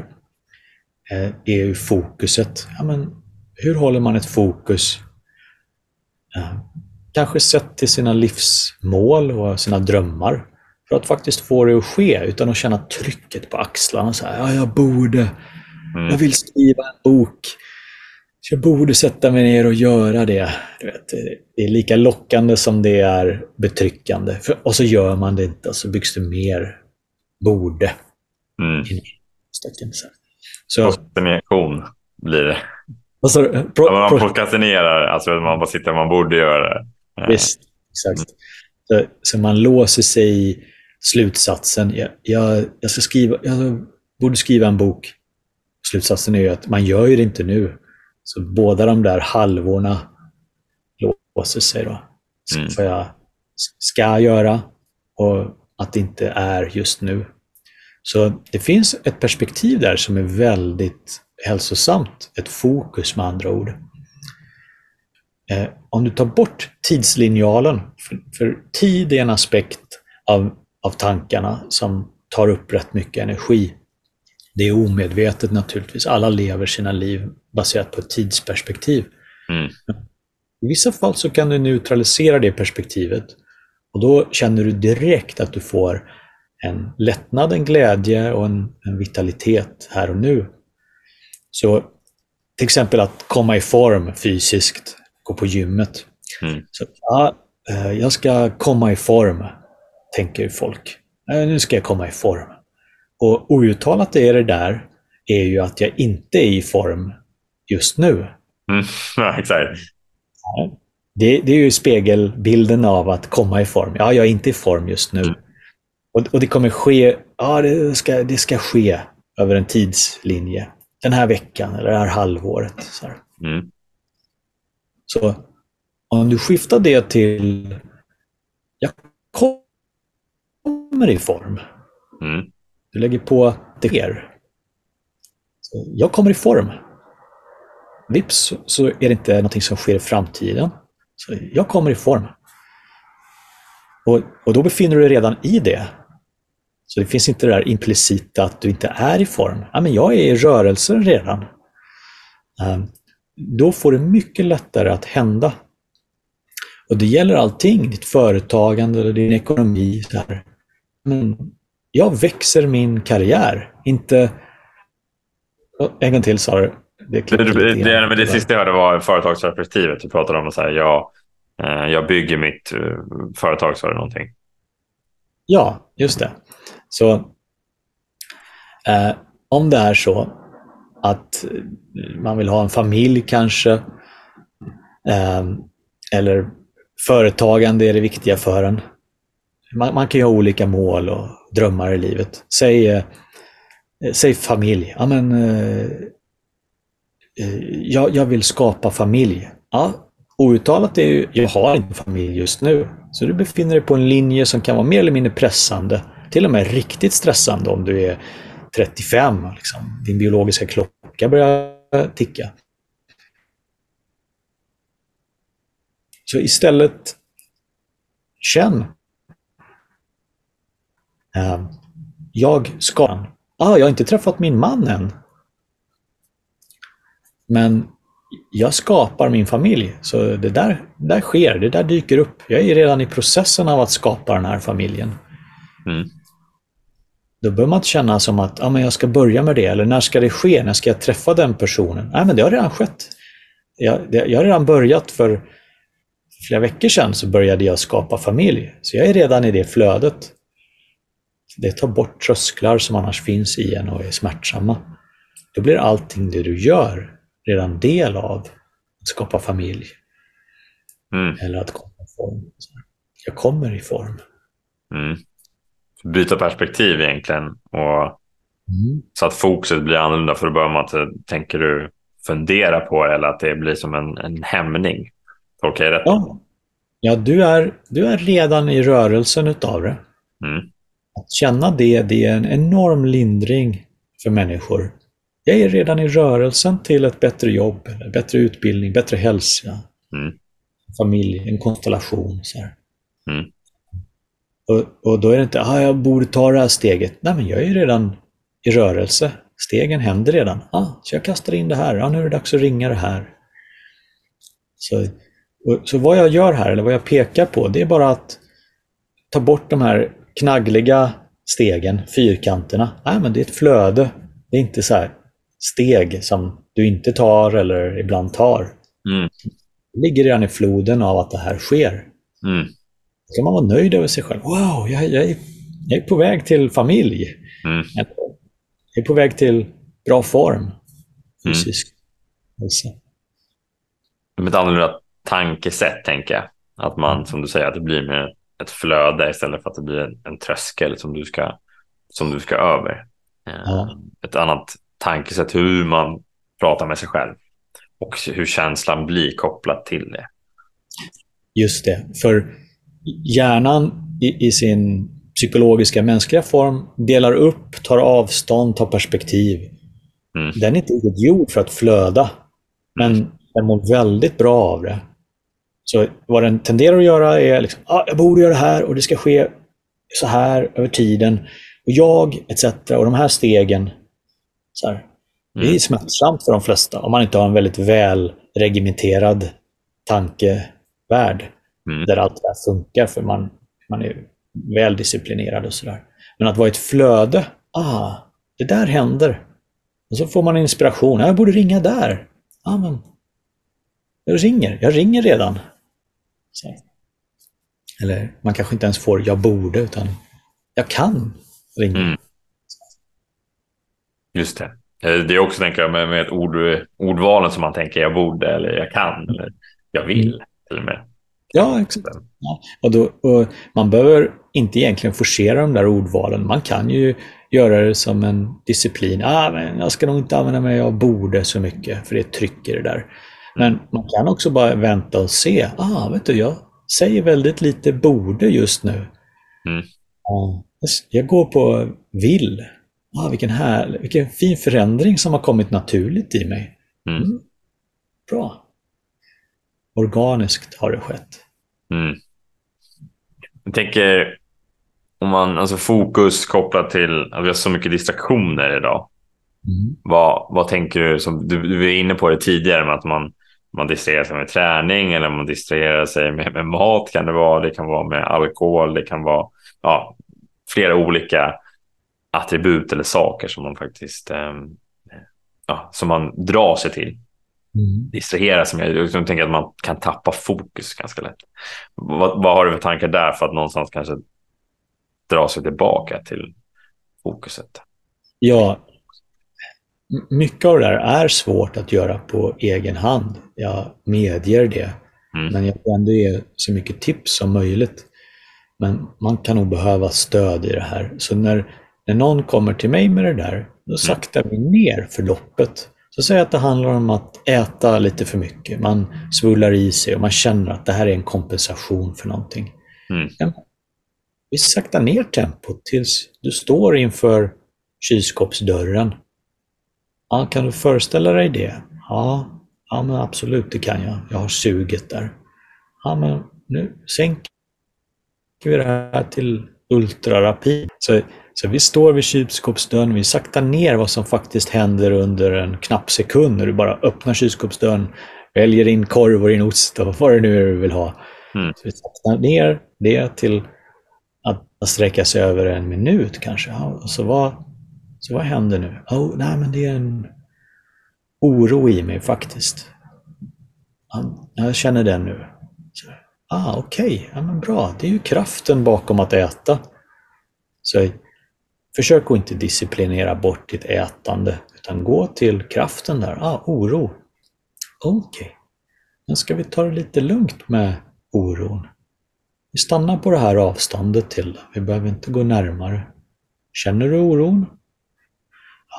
eh, är ju fokuset. Ja, men hur håller man ett fokus eh, kanske sett till sina livsmål och sina drömmar för att faktiskt få det att ske utan att känna trycket på axlarna. Så här, ja, jag borde, Mm. Jag vill skriva en bok. Så jag borde sätta mig ner och göra det. Vet, det är lika lockande som det är betryckande. För, och så gör man det inte och så byggs det mer borde. Mm. Så, Prokrastination blir det. Alltså, pro, man prokrastinerar, alltså man bara sitter man borde göra det. Visst, exakt. Så, så, man låser sig i slutsatsen. Jag, jag, jag, ska skriva, jag borde skriva en bok slutsatsen är ju att man gör ju det inte nu. Så båda de där halvorna låser sig då. Mm. Vad jag ska göra och att det inte är just nu. Så det finns ett perspektiv där som är väldigt hälsosamt. Ett fokus med andra ord. Eh, om du tar bort tidslinjalen, för, för, tid är en aspekt av, av tankarna som tar upp rätt mycket energi. Det är omedvetet naturligtvis. Alla lever sina liv baserat på ett tidsperspektiv. Mm. I vissa fall så kan du neutralisera det perspektivet och då känner du direkt att du får en lättnad, en glädje och en, en vitalitet här och nu. Så till exempel att komma i form fysiskt, gå på gymmet. Mm. Så, ja, eh, jag ska komma i form, tänker folk. Nu ska jag komma i form. Och outtalat är det där är ju att jag inte är i form just nu. Mm, exakt. Det, det, är ju spegelbilden av att komma i form. Ja, jag är inte i form just nu. Mm. Och, och, det kommer ske, ja det ska, det ska ske över en tidslinje. Den här veckan eller det här halvåret. Så, här. Mm. så om du skiftar det till, jag kommer i form. Mm. Du lägger på det sker. Jag kommer i form. Vips så är det inte någonting som sker i framtiden. Så jag kommer i form. Och, och då befinner du dig redan i det. Så det finns inte det där implicita att du inte är i form. Ja, men jag är i rörelse redan. Um, då får det mycket lättare att hända. Och det gäller allting, ditt företagande eller din ekonomi. Så här. Men jag växer min karriär, inte... En gång till sa du. Det, det, det, det, det sista jag hörde var företagsperspektivet. Du pratade om att säga, jag, eh, jag bygger mitt eh, företag, sa du någonting? Ja, just det. Så eh, om det är så att man vill ha en familj kanske, eh, eller företagande är det viktiga för en. Man, man kan ju ha olika mål och drömmar i livet. Säg, eh, säg familj. Ja, men, eh, eh, jag, jag vill skapa familj. Ja, outtalat är ju, jag har inte familj just nu. Så du befinner dig på en linje som kan vara mer eller mindre pressande. Till och med riktigt stressande om du är 35. Liksom. Din biologiska klocka börjar ticka. Så istället känn jag ska... Ah, jag har inte träffat min man än. Men jag skapar min familj. Så det där, där sker, det där dyker upp. Jag är redan i processen av att skapa den här familjen. Mm. Då bör man inte känna som att ah, men jag ska börja med det, eller när ska det ske? När ska jag träffa den personen? Nej, men det har redan skett. Jag, det, jag har redan börjat för flera veckor sedan så började jag skapa familj. Så jag är redan i det flödet. Det tar bort trösklar som annars finns i en och är smärtsamma. Då blir allting det du gör redan del av att skapa familj. Mm. Eller att komma i form. Jag kommer i form. Mm. Byta perspektiv egentligen. Och mm. Så att fokuset blir annorlunda. För då börjar man inte, tänker du, fundera på det eller att det blir som en, en hämning. Tolkar jag rätt? Ja, ja du, är, du är redan i rörelsen utav det. Mm. Att känna det, det är en enorm lindring för människor. Jag är redan i rörelsen till ett bättre jobb, eller bättre utbildning, bättre hälsa, Mm. familj, en konstellation. Så. Mm. Och, och då är det inte, ah, jag borde ta det här steget. Nej, men jag är redan i rörelse. Stegen händer redan. Ah, så jag kastar in det här. Ah, nu är det dags att ringa det här. Så, och, så vad jag gör här, eller vad jag pekar på, det är bara att ta bort de här knaggliga stegen, fyrkanterna. Nej, men det är ett flöde. Det är inte så här steg som du inte tar eller ibland tar. Mm. Det ligger redan i floden av att det här sker. Mm. Då kan man vara nöjd över sig själv. Wow, jag, jag, är, jag är på väg till familj. Mm. Jag är på väg till bra form. Fysisk hälsa. Med ett annorlunda tankesätt, tänker jag. Att man, som du säger, att det blir mer ett flöde istället för att det blir en, en tröskel som du ska, som du ska över. Ja. Ett annat tankesätt hur man pratar med sig själv och hur känslan blir kopplat till det. Just det. För hjärnan i, i sin psykologiska mänskliga form delar upp, tar avstånd, tar perspektiv. Mm. Den är inte gjord för att flöda. Men den mår väldigt bra av det. Så vad den tenderar att göra är liksom, ah, jag borde göra det här och det ska ske så här över tiden. Och jag, etc. Och de här stegen. Så här. Det är Mm. smärtsamt för de flesta om man inte har en väldigt väl regimenterad tankevärld. Mm. Där allt det här funkar för man, man är väl disciplinerad och sådär. Men att vara i ett flöde. Ah, det där händer. Och så får man inspiration. Jag borde ringa där. Ah, men jag ringer. Jag ringer redan. Så. Eller man kanske inte ens får jag borde, utan jag kan ringa. Mm. Just det. Eh, Det är också, tänker jag, med, med ett ord, ordvalen som man tänker jag borde eller jag kan eller jag vill till och med. Ja, exakt. Ja. Och då, och man behöver inte egentligen forcera de där ordvalen. Man kan ju göra det som en disciplin. Ah, men jag ska nog inte använda mig av borde så mycket, för det trycker det där. Men man kan också bara vänta och se. Ah, vet du, jag säger väldigt lite borde just nu. Mm. Ja, jag går på vill. Ah, vilken, här, vilken fin förändring som har kommit naturligt i mig. Mm. Mm. Bra. Organiskt har det skett. Mm. Jag tänker om man, alltså fokus kopplat till att vi har så mycket distraktioner idag. Mm. Vad, vad tänker du, som du, du var inne på det tidigare med att man, man distraherar sig med träning eller man distraherar sig med, med mat kan det vara, det kan vara med alkohol, det kan vara ja, flera olika attribut eller saker som man faktiskt ehm, ja, som man drar sig till. Mm. Distrahera sig med. Jag tänker att man kan tappa fokus ganska lätt. Vad, vad har du för tankar där för att någonstans kanske dra sig tillbaka till fokuset? Ja, mycket av det där är svårt att göra på egen hand. Jag medger det. Mm. Men jag vill ändå ge så mycket tips som möjligt. Men man kan nog behöva stöd i det här. Så när, när någon kommer till mig med det där, då saktar vi ner förloppet. Så säg att det handlar om att äta lite för mycket. Man svullar i sig och man känner att det här är en kompensation för någonting. Mm. Ja, vi saktar ner tempot tills du står inför kylskåpsdörren. Ja, kan du föreställa dig det? Ja, ja men absolut, det kan jag. Jag har suget där. Ja, men nu sänker vi det här till ultrarapid. Så, så vi står vid kylskåpsdörren, vi saktar ner vad som faktiskt händer under en knapp sekund när du bara öppnar kylskåpsdörren, väljer in korv och din ost och vad det nu är du vill ha. Mm. Så vi saktar ner det till att, sträcka sig över en minut kanske. Ja, så, vad, så vad händer nu? Oh, nej, men det är en oro i mig faktiskt. Jag känner den nu. Ah, Okej, ja, men bra. Det är ju kraften bakom att äta. Så försök att inte disciplinera bort ditt ätande, utan gå till kraften där. Ah, oro. Okej, men ska vi ta det lite lugnt med oron? Vi stannar på det här avståndet till det. Vi behöver inte gå närmare. Känner du oron?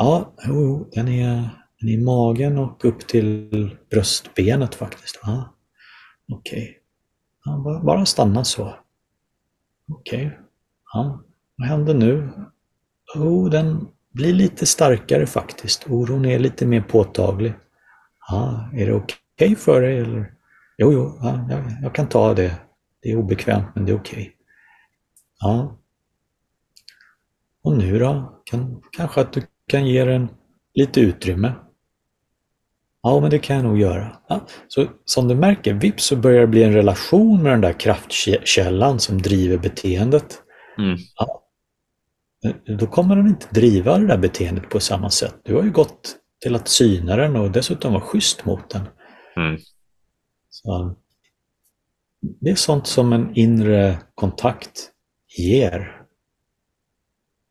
Ja, jo, den är, den är i magen och upp till bröstbenet faktiskt. Ja. Okej. Okay. Ja, bara stanna så. Okej. Okay. Ja, vad händer nu? Oh, den blir lite starkare faktiskt. Oron är lite mer påtaglig. Ja, är det okej okay för dig? Eller? Jo, jo, ja, jag, jag, kan ta det. Det är obekvämt, men det är okej. Okay. Ja. Och nu då? Kan, kanske att du kan ge den lite utrymme. Ja, men det kan jag nog göra. Ja, så som du märker, vips så börjar det bli en relation med den där kraftkällan som driver beteendet. Mm. Ja, då kommer den inte driva det där beteendet på samma sätt. Du har ju gått till att syna den och dessutom vara schysst mot den. Mm. Så, det är sånt som en inre kontakt ger.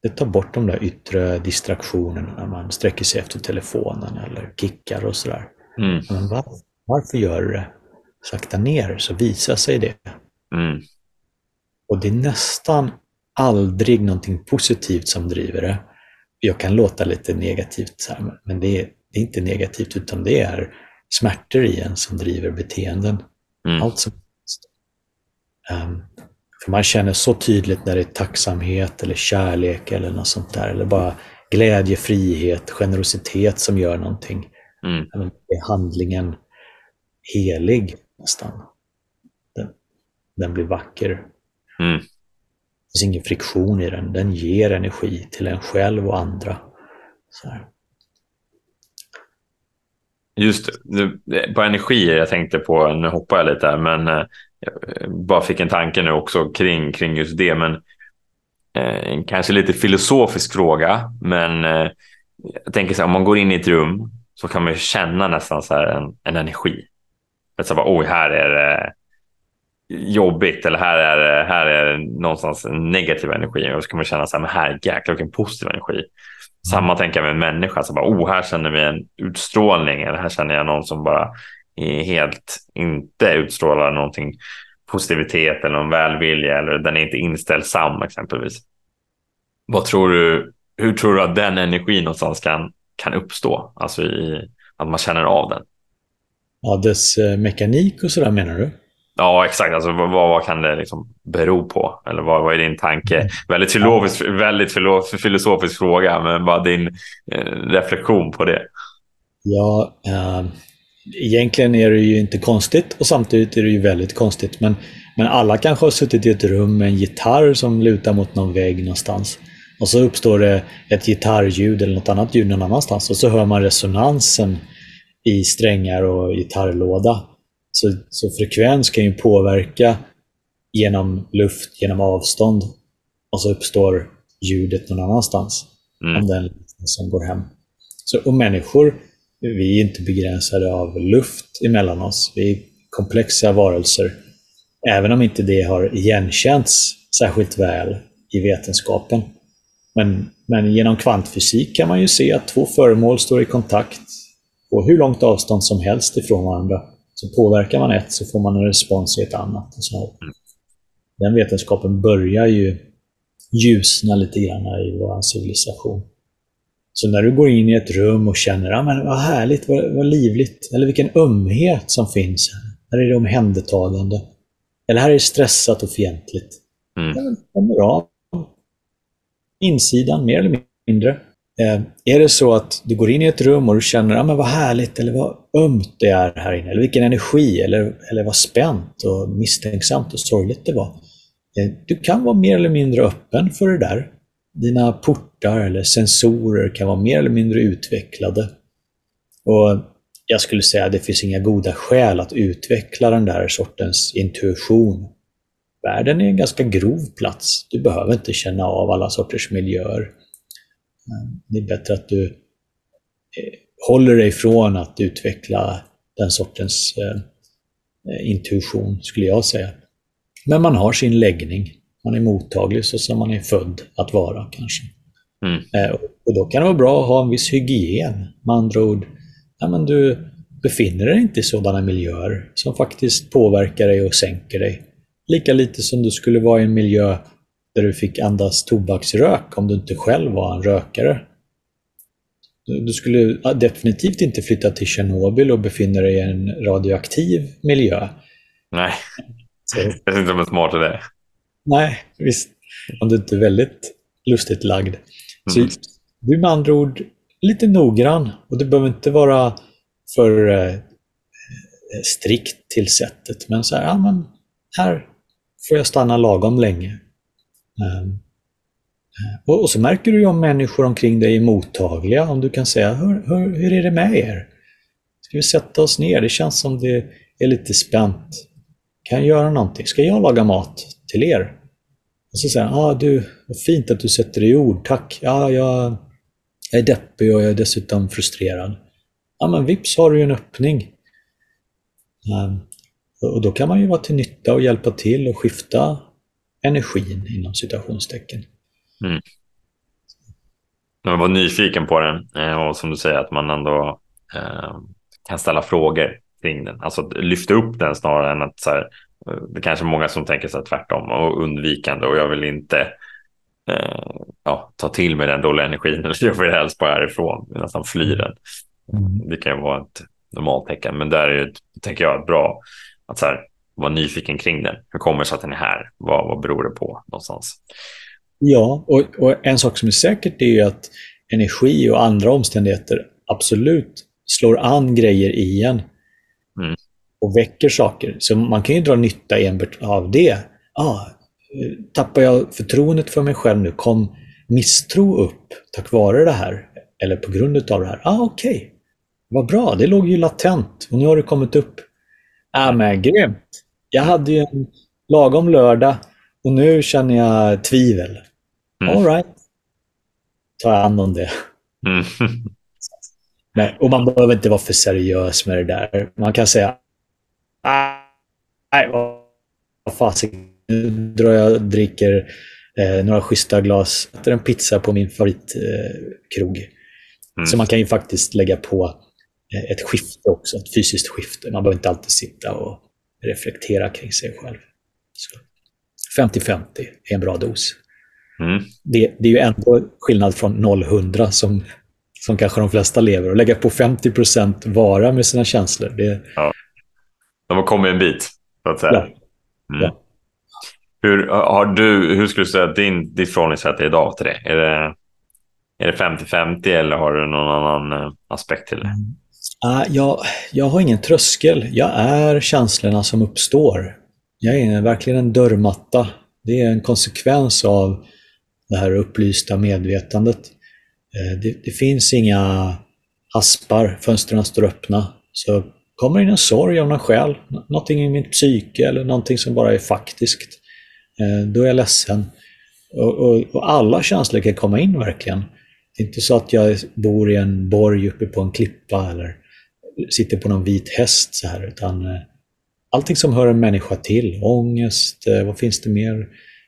Det tar bort de där yttre distraktionerna när man sträcker sig efter telefonen eller kickar och sådär. Mm. Men var, varför gör du det? Sakta ner så visar sig det. Mm. Och det är nästan aldrig någonting positivt som driver det. Jag kan låta lite negativt, här, men det är, det är, inte negativt utan det är smärtor i en som driver beteenden. Mm. Allt som um, För man känner så tydligt när det är tacksamhet eller kärlek eller något sånt där. Eller bara glädje, frihet, generositet som gör någonting. Mm. Är handlingen helig nästan. Den, den blir vacker. Mm. Det finns ingen friktion i den. Den ger energi till en själv och andra. Just det, på energier jag tänkte på, nu hoppar jag lite här, men eh, jag eh, bara fick en tanke nu också kring, kring just det. Men eh, kanske lite filosofisk fråga, men eh, jag tänker så här, om man går in i ett rum så kan man ju känna nästan så en, en energi. Så bara, Oj, här är det jobbigt eller här är det, här är det någonstans en negativ energi och så kan man känna så här, men här jäklar vilken positiv energi. Samma tänker jag med en människa, så bara, oh, här känner vi en utstrålning eller här känner jag någon som bara helt inte utstrålar någonting positivitet eller någon välvilja eller den är inte inställsam exempelvis. Vad tror du, hur tror du att den energin någonstans kan, kan uppstå? Alltså i, att man känner av den? Ja, dess eh, mekanik och sådär menar du? Ja, exakt. Alltså, vad, vad kan det liksom bero på? Eller vad, vad är din tanke? Mm. Väldigt, filosofisk, väldigt filosofisk fråga, men bara din eh, reflektion på det. Ja, äh, egentligen är det ju inte konstigt och samtidigt är det ju väldigt konstigt. Men, men alla kanske har suttit i ett rum med en gitarr som lutar mot någon vägg någonstans. Och så uppstår det ett gitarrljud eller något annat ljud någon annanstans och så hör man resonansen i strängar och gitarrlåda. Så, så frekvens kan ju påverka genom luft, genom avstånd och så uppstår ljudet någon annanstans. Mm. Om den som går hem. Så, och människor, vi är inte begränsade av luft emellan oss. Vi är komplexa varelser. Även om inte det har igenkänts särskilt väl i vetenskapen. Men, men genom kvantfysik kan man ju se att två föremål står i kontakt på hur långt avstånd som helst ifrån varandra. Så påverkar man ett så får man en respons i ett annat. Och så här. Den vetenskapen börjar ju ljusna lite grann i vår civilisation. Så när du går in i ett rum och känner att ah, vad härligt, vad, vad livligt, eller vilken ömhet som finns här. Här är det omhändertagande. Eller här är det stressat och fientligt. Mm. Det bra. Insidan, mer eller mindre. Eh, är det så att du går in i ett rum och du känner ah, men vad härligt eller vad ömt det är här inne, eller vilken energi, eller, eller vad spänt och misstänksamt och sorgligt det var. Eh, du kan vara mer eller mindre öppen för det där. Dina portar eller sensorer kan vara mer eller mindre utvecklade. Och Jag skulle säga att det finns inga goda skäl att utveckla den där sortens intuition. Världen är en ganska grov plats. Du behöver inte känna av alla sorters miljöer. Det är bättre att du eh, håller dig från att utveckla den sortens eh, intuition, skulle jag säga. Men man har sin läggning. Man är mottaglig så som man är född att vara kanske. Mm. Eh, och då kan det vara bra att ha en viss hygien. Med andra ord, ja, men du befinner dig inte i sådana miljöer som faktiskt påverkar dig och sänker dig. Lika lite som du skulle vara i en miljö där du fick andas tobaksrök om du inte själv var en rökare. Du skulle definitivt inte flytta till Tjernobyl och befinna dig i en radioaktiv miljö. Nej, så. jag vet inte det är smart det. Nej, visst. Om du inte är väldigt lustigt lagd. Så mm. du är med andra ord lite noggrann och det behöver inte vara för eh, strikt till sättet. Men så här, ja men här får jag stanna lagom länge. Um, och, och, så märker du ju om människor omkring dig är mottagliga, om du kan säga hur, hur, hur är det med er? Ska vi sätta oss ner? Det känns som det är lite spänt. Kan jag göra någonting? Ska jag laga mat till er? Och så säger han, ah, du, vad fint att du sätter det i ord, tack. Ja, jag, jag är deppig och jag är dessutom frustrerad. Ja, men vips har du ju en öppning. Um, och då kan man ju vara till nytta och hjälpa till och skifta energin inom citationstecken. Mm. Jag var nyfiken på den eh, och som du säger att man ändå eh, kan ställa frågor kring den. Alltså lyfta upp den snarare än att så här, det kanske är många som tänker här tvärtom och undvikande och jag vill inte eh, ja, ta till mig den dåliga energin. Jag vill helst bara härifrån, nästan fly den. Mm. Det kan ju vara ett normalt tecken, men där är tänker jag bra att så här, vara nyfiken kring den. Hur kommer det sig att den är här? Vad, vad beror det på någonstans? Ja, och, och en sak som är säkert är att energi och andra omständigheter absolut slår an grejer i en mm. Och väcker saker. Så man kan ju dra nytta enbart av det. Ah, tappar jag förtroendet för mig själv nu? Kom misstro upp tack vare det här? Eller på grund av det här? Ah, Okej, okay. vad bra, det låg ju latent och nu har det kommit upp. Ah, men grymt! Jag hade ju en lagom lördag och nu känner jag tvivel. Mm. All right. tar jag hand om det. Mm. Men, och man behöver inte vara för seriös med det där. Man kan säga nej, vad fasiken, nu drar jag och dricker eh, några schyssta glas, äter en pizza på min favoritkrog. Eh, mm. Så man kan ju faktiskt lägga på eh, ett skifte också, ett fysiskt skifte. Man behöver inte alltid sitta och reflektera kring sig själv. 50-50 är en bra dos. Mm. Det, det, är ju ändå skillnad från 0-100 som, som kanske de flesta lever. Och lägga på 50 vara med sina känslor. Det... Ja. De har kommit en bit, så att säga. Ja. Mm. ja. Hur, har du, hur skulle du säga att din, ditt förhållningssätt är idag till det? Är det, är det 50-50 eller har du någon annan eh, aspekt till det? Uh, jag, jag har ingen tröskel. Jag är känslorna som uppstår. Jag är verkligen en dörrmatta. Det är en konsekvens av det här upplysta medvetandet. Eh, det, det, finns inga aspar, fönstren står öppna. Så kommer in en sorg av någon själ, någonting i mitt psyke eller någonting som bara är faktiskt. Eh, då är jag ledsen. Och, och, och, alla känslor kan komma in verkligen. Det är inte så att jag bor i en borg uppe på en klippa eller sitter på någon vit häst så här, utan eh, allting som hör en människa till, ångest, vad finns det mer?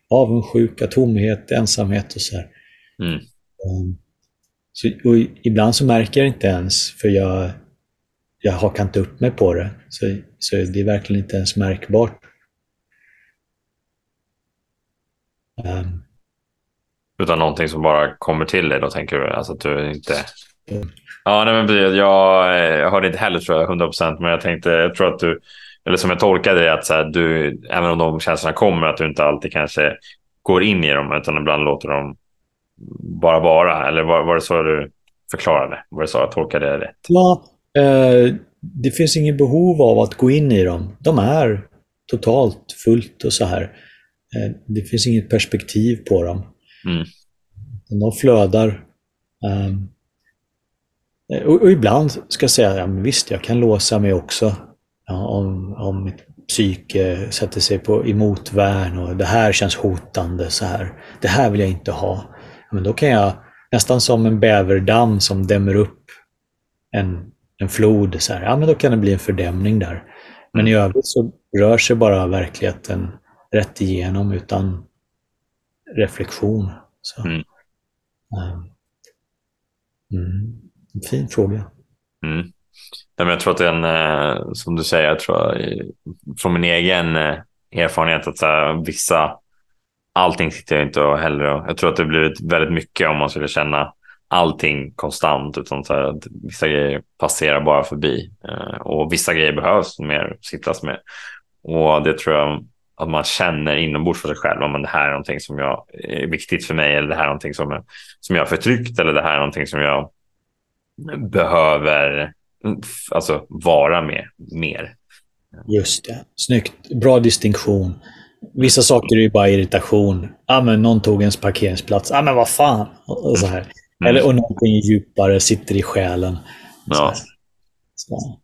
avundsjuka, tomhet, ensamhet och så här. Mm. Um, så, och ibland så märker jag inte ens, för jag, jag hakar inte upp mig på det. Så, så det är verkligen inte ens märkbart. Um, Utan någonting som bara kommer till dig då, tänker du? Alltså att du inte... Mm. Ja, nej, men jag, jag hörde inte heller tror jag 100 procent, men jag tänkte, jag tror att du eller som jag tolkade det, att så här, du, även om de känslorna kommer, att du inte alltid kanske går in i dem, utan ibland låter dem bara vara. Eller var, var det så du förklarade? Var det så jag tolkade det rätt? Ja, det finns inget behov av att gå in i dem. De är totalt fullt och så här. Eh, det finns inget perspektiv på dem. Mm. De flödar. Och, och, ibland ska jag säga, ja, visst, jag kan låsa mig också Ja, om, om mitt psyke sätter sig på, i motvärn och det här känns hotande så här. Det här vill jag inte ha. Men då kan jag, nästan som en bäverdamm som dämmer upp en, en flod, så här, ja men då kan det bli en fördämning där. Men i övrigt så rör sig bara verkligheten rätt igenom utan reflektion. Så. Mm. Mm. Fin fråga. Mm jag tror att det är en, eh, som du säger, jag tror, från min egen eh, erfarenhet att här, vissa, allting sitter jag inte och heller Jag tror att det blivit väldigt mycket om man skulle känna allting konstant, utan så här, att vissa grejer passerar bara förbi eh, och vissa grejer behövs mer sittas med. och det tror jag att man känner inombords för sig själv. Om det här är någonting som jag, är viktigt för mig eller det här är någonting som, som jag har förtryckt eller det här är någonting som jag behöver alltså, vara med mer. Just det. Snyggt. Bra distinktion. Vissa saker är ju bara irritation. Ja, men någon tog ens parkeringsplats. Ja, men vad fan. Och så här. Mm. Eller, och någonting djupare sitter i själen. Ja. Så.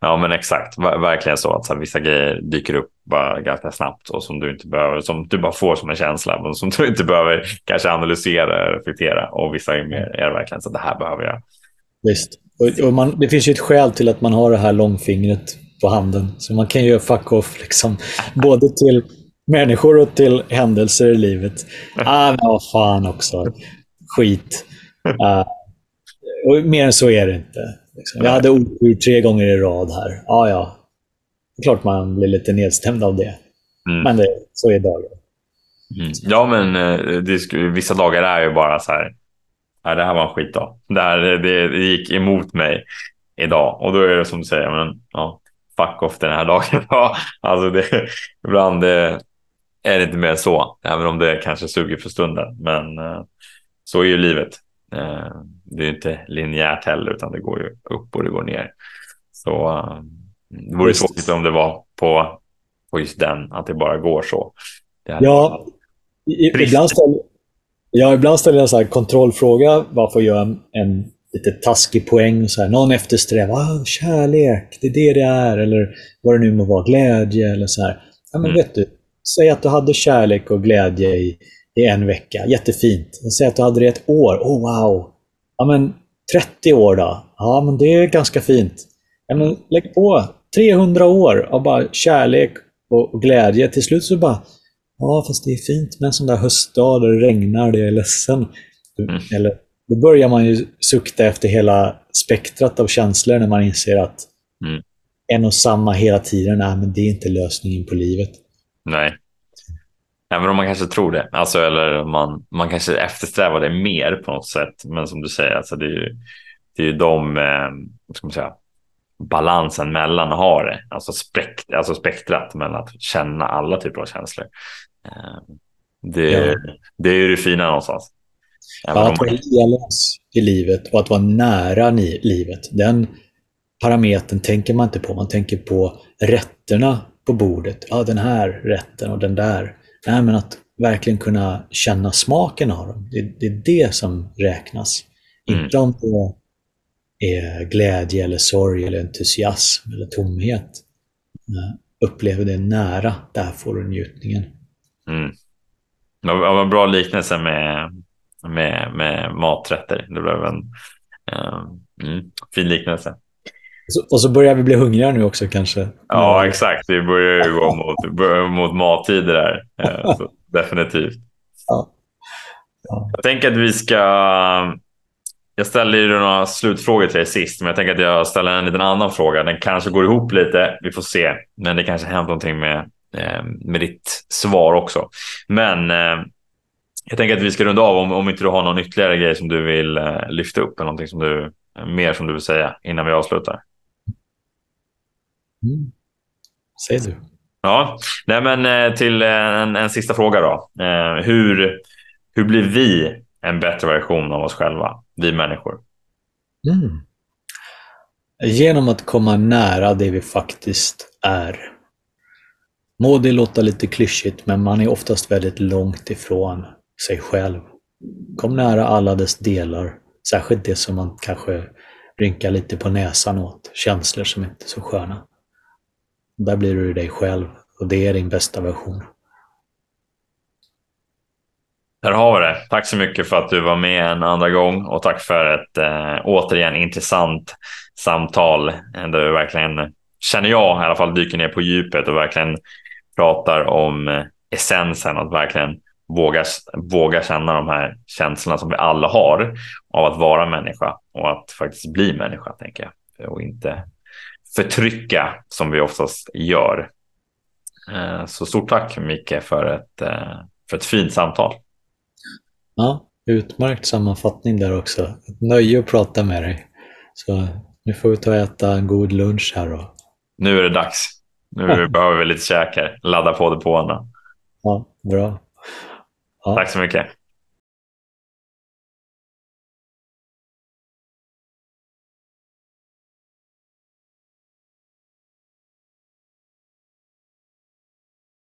Ja, men exakt. Verkligen så att så här, vissa grejer dyker upp bara ganska snabbt och som du inte behöver, som du bara får som en känsla, men som du inte behöver kanske analysera, reflektera. Och vissa är, mer, är verkligen så att det här behöver jag. Visst. Och, och man, det finns ju ett skäl till att man har det här långfingret på handen. Så man kan göra fuck off liksom, både till människor och till händelser i livet. Ah, men vad fan också. Skit. Uh, och mer än så är det inte. Liksom. Jag hade otur tre gånger i rad här. Ja, ja. Det är klart man blir lite nedstämd av det. Mm. Men det, så är dagen. Mm. Ja, men eh, det, vissa dagar är ju bara så här. Nej, det här var en skitdag. Det, här, det, det gick emot mig idag. Och då är det som du säger, men, ja, fuck off den här dagen. alltså det, ibland är det inte mer så, även om det kanske suger för stunden. Men eh, så är ju livet. Eh, det är inte linjärt heller, utan det går ju upp och det går ner. Så eh, det vore just. tråkigt om det var på, på just den, att det bara går så. Ja, ibland ställer, ja, ibland ställer jag en kontrollfråga. Varför gör en, en lite taskig poäng? Så här, någon eftersträvar ah, kärlek, det är det det är. Eller vad det nu må vara, glädje eller så här. Ja, men mm. vet du, säg att du hade kärlek och glädje i i en vecka. Jättefint. Säg att du hade det ett år. Oh wow! Ja men 30 år då? Ja men det är ganska fint. Ja, men lägg på 300 år av bara kärlek och glädje. Till slut så bara Ja fast det är fint med en sån där höstdag där det regnar, det är ledsen. Mm. Eller, då börjar man ju sukta efter hela spektrat av känslor när man inser att mm. en och samma hela tiden, nej men det är inte lösningen på livet. Nej. Även om man kanske tror det, alltså, eller man, man kanske eftersträvar det mer på något sätt. Men som du säger, alltså, det är ju, det är ju de, eh, ska man säga, balansen mellan att ha det, alltså, spekt, alltså spektrat mellan att känna alla typer av känslor. Eh, det, ja. det är ju det fina någonstans. Även ja, att vara helens i livet och att vara nära livet. Den parametern tänker man inte på. Man tänker på rätterna på bordet. Ja, den här rätten och den där. Nej, men att verkligen kunna känna smaken av dem. Det, det är det som räknas. Mm. Inte om det är glädje, eller sorg, eller entusiasm eller tomhet. Upplever det nära, där får du njutningen. Mm. Det var en bra liknelse med, med, med maträtter. Det blev en uh, fin liknelse. Och så börjar vi bli hungriga nu också kanske. Ja, exakt. Vi börjar ju gå mot, mot mattider här. Eh, så, definitivt. Ja. Ja. Jag tänker att vi ska... Jag ställer ju några slutfrågor till dig sist, men jag tänker att jag ställer en liten annan fråga. Den kanske går ihop lite, vi får se. Men det kanske hänt någonting med, eh, med ditt svar också. Men eh, jag tänker att vi ska runda av om, om inte du har någon ytterligare grej som du vill lyfta upp eller någonting som du, mer som du vill säga innan vi avslutar. Mm. Säger du. Ja, nej men eh, till en, en sista fråga då. Eh, hur, hur blir vi en bättre version av oss själva, vi människor? Mm. Genom att komma nära det vi faktiskt är. Må det låta lite klyschigt, men man är oftast väldigt långt ifrån sig själv. Kom nära alla dess delar, särskilt det som man kanske rynkar lite på näsan åt, känslor som inte är så sköna. Där blir du dig själv och det är din bästa version. Där har vi det. Tack så mycket för att du var med en andra gång och tack för ett eh, återigen intressant samtal eh, där du verkligen, känner jag i alla fall, dyker ner på djupet och verkligen pratar om eh, essensen, att verkligen våga, våga känna de här känslorna som vi alla har av att vara människa och att faktiskt bli människa, tänker jag. Och inte förtrycka som vi oftast gör. Eh, så stort tack Micke för ett, eh, för ett fint samtal. Ja, utmärkt sammanfattning där också. Ett nöje att prata med dig. Så nu får vi ta och äta en god lunch här. Då. Nu är det dags. Nu behöver vi lite käk här. Ladda på depåerna. Ja, bra. Ja. Tack så mycket.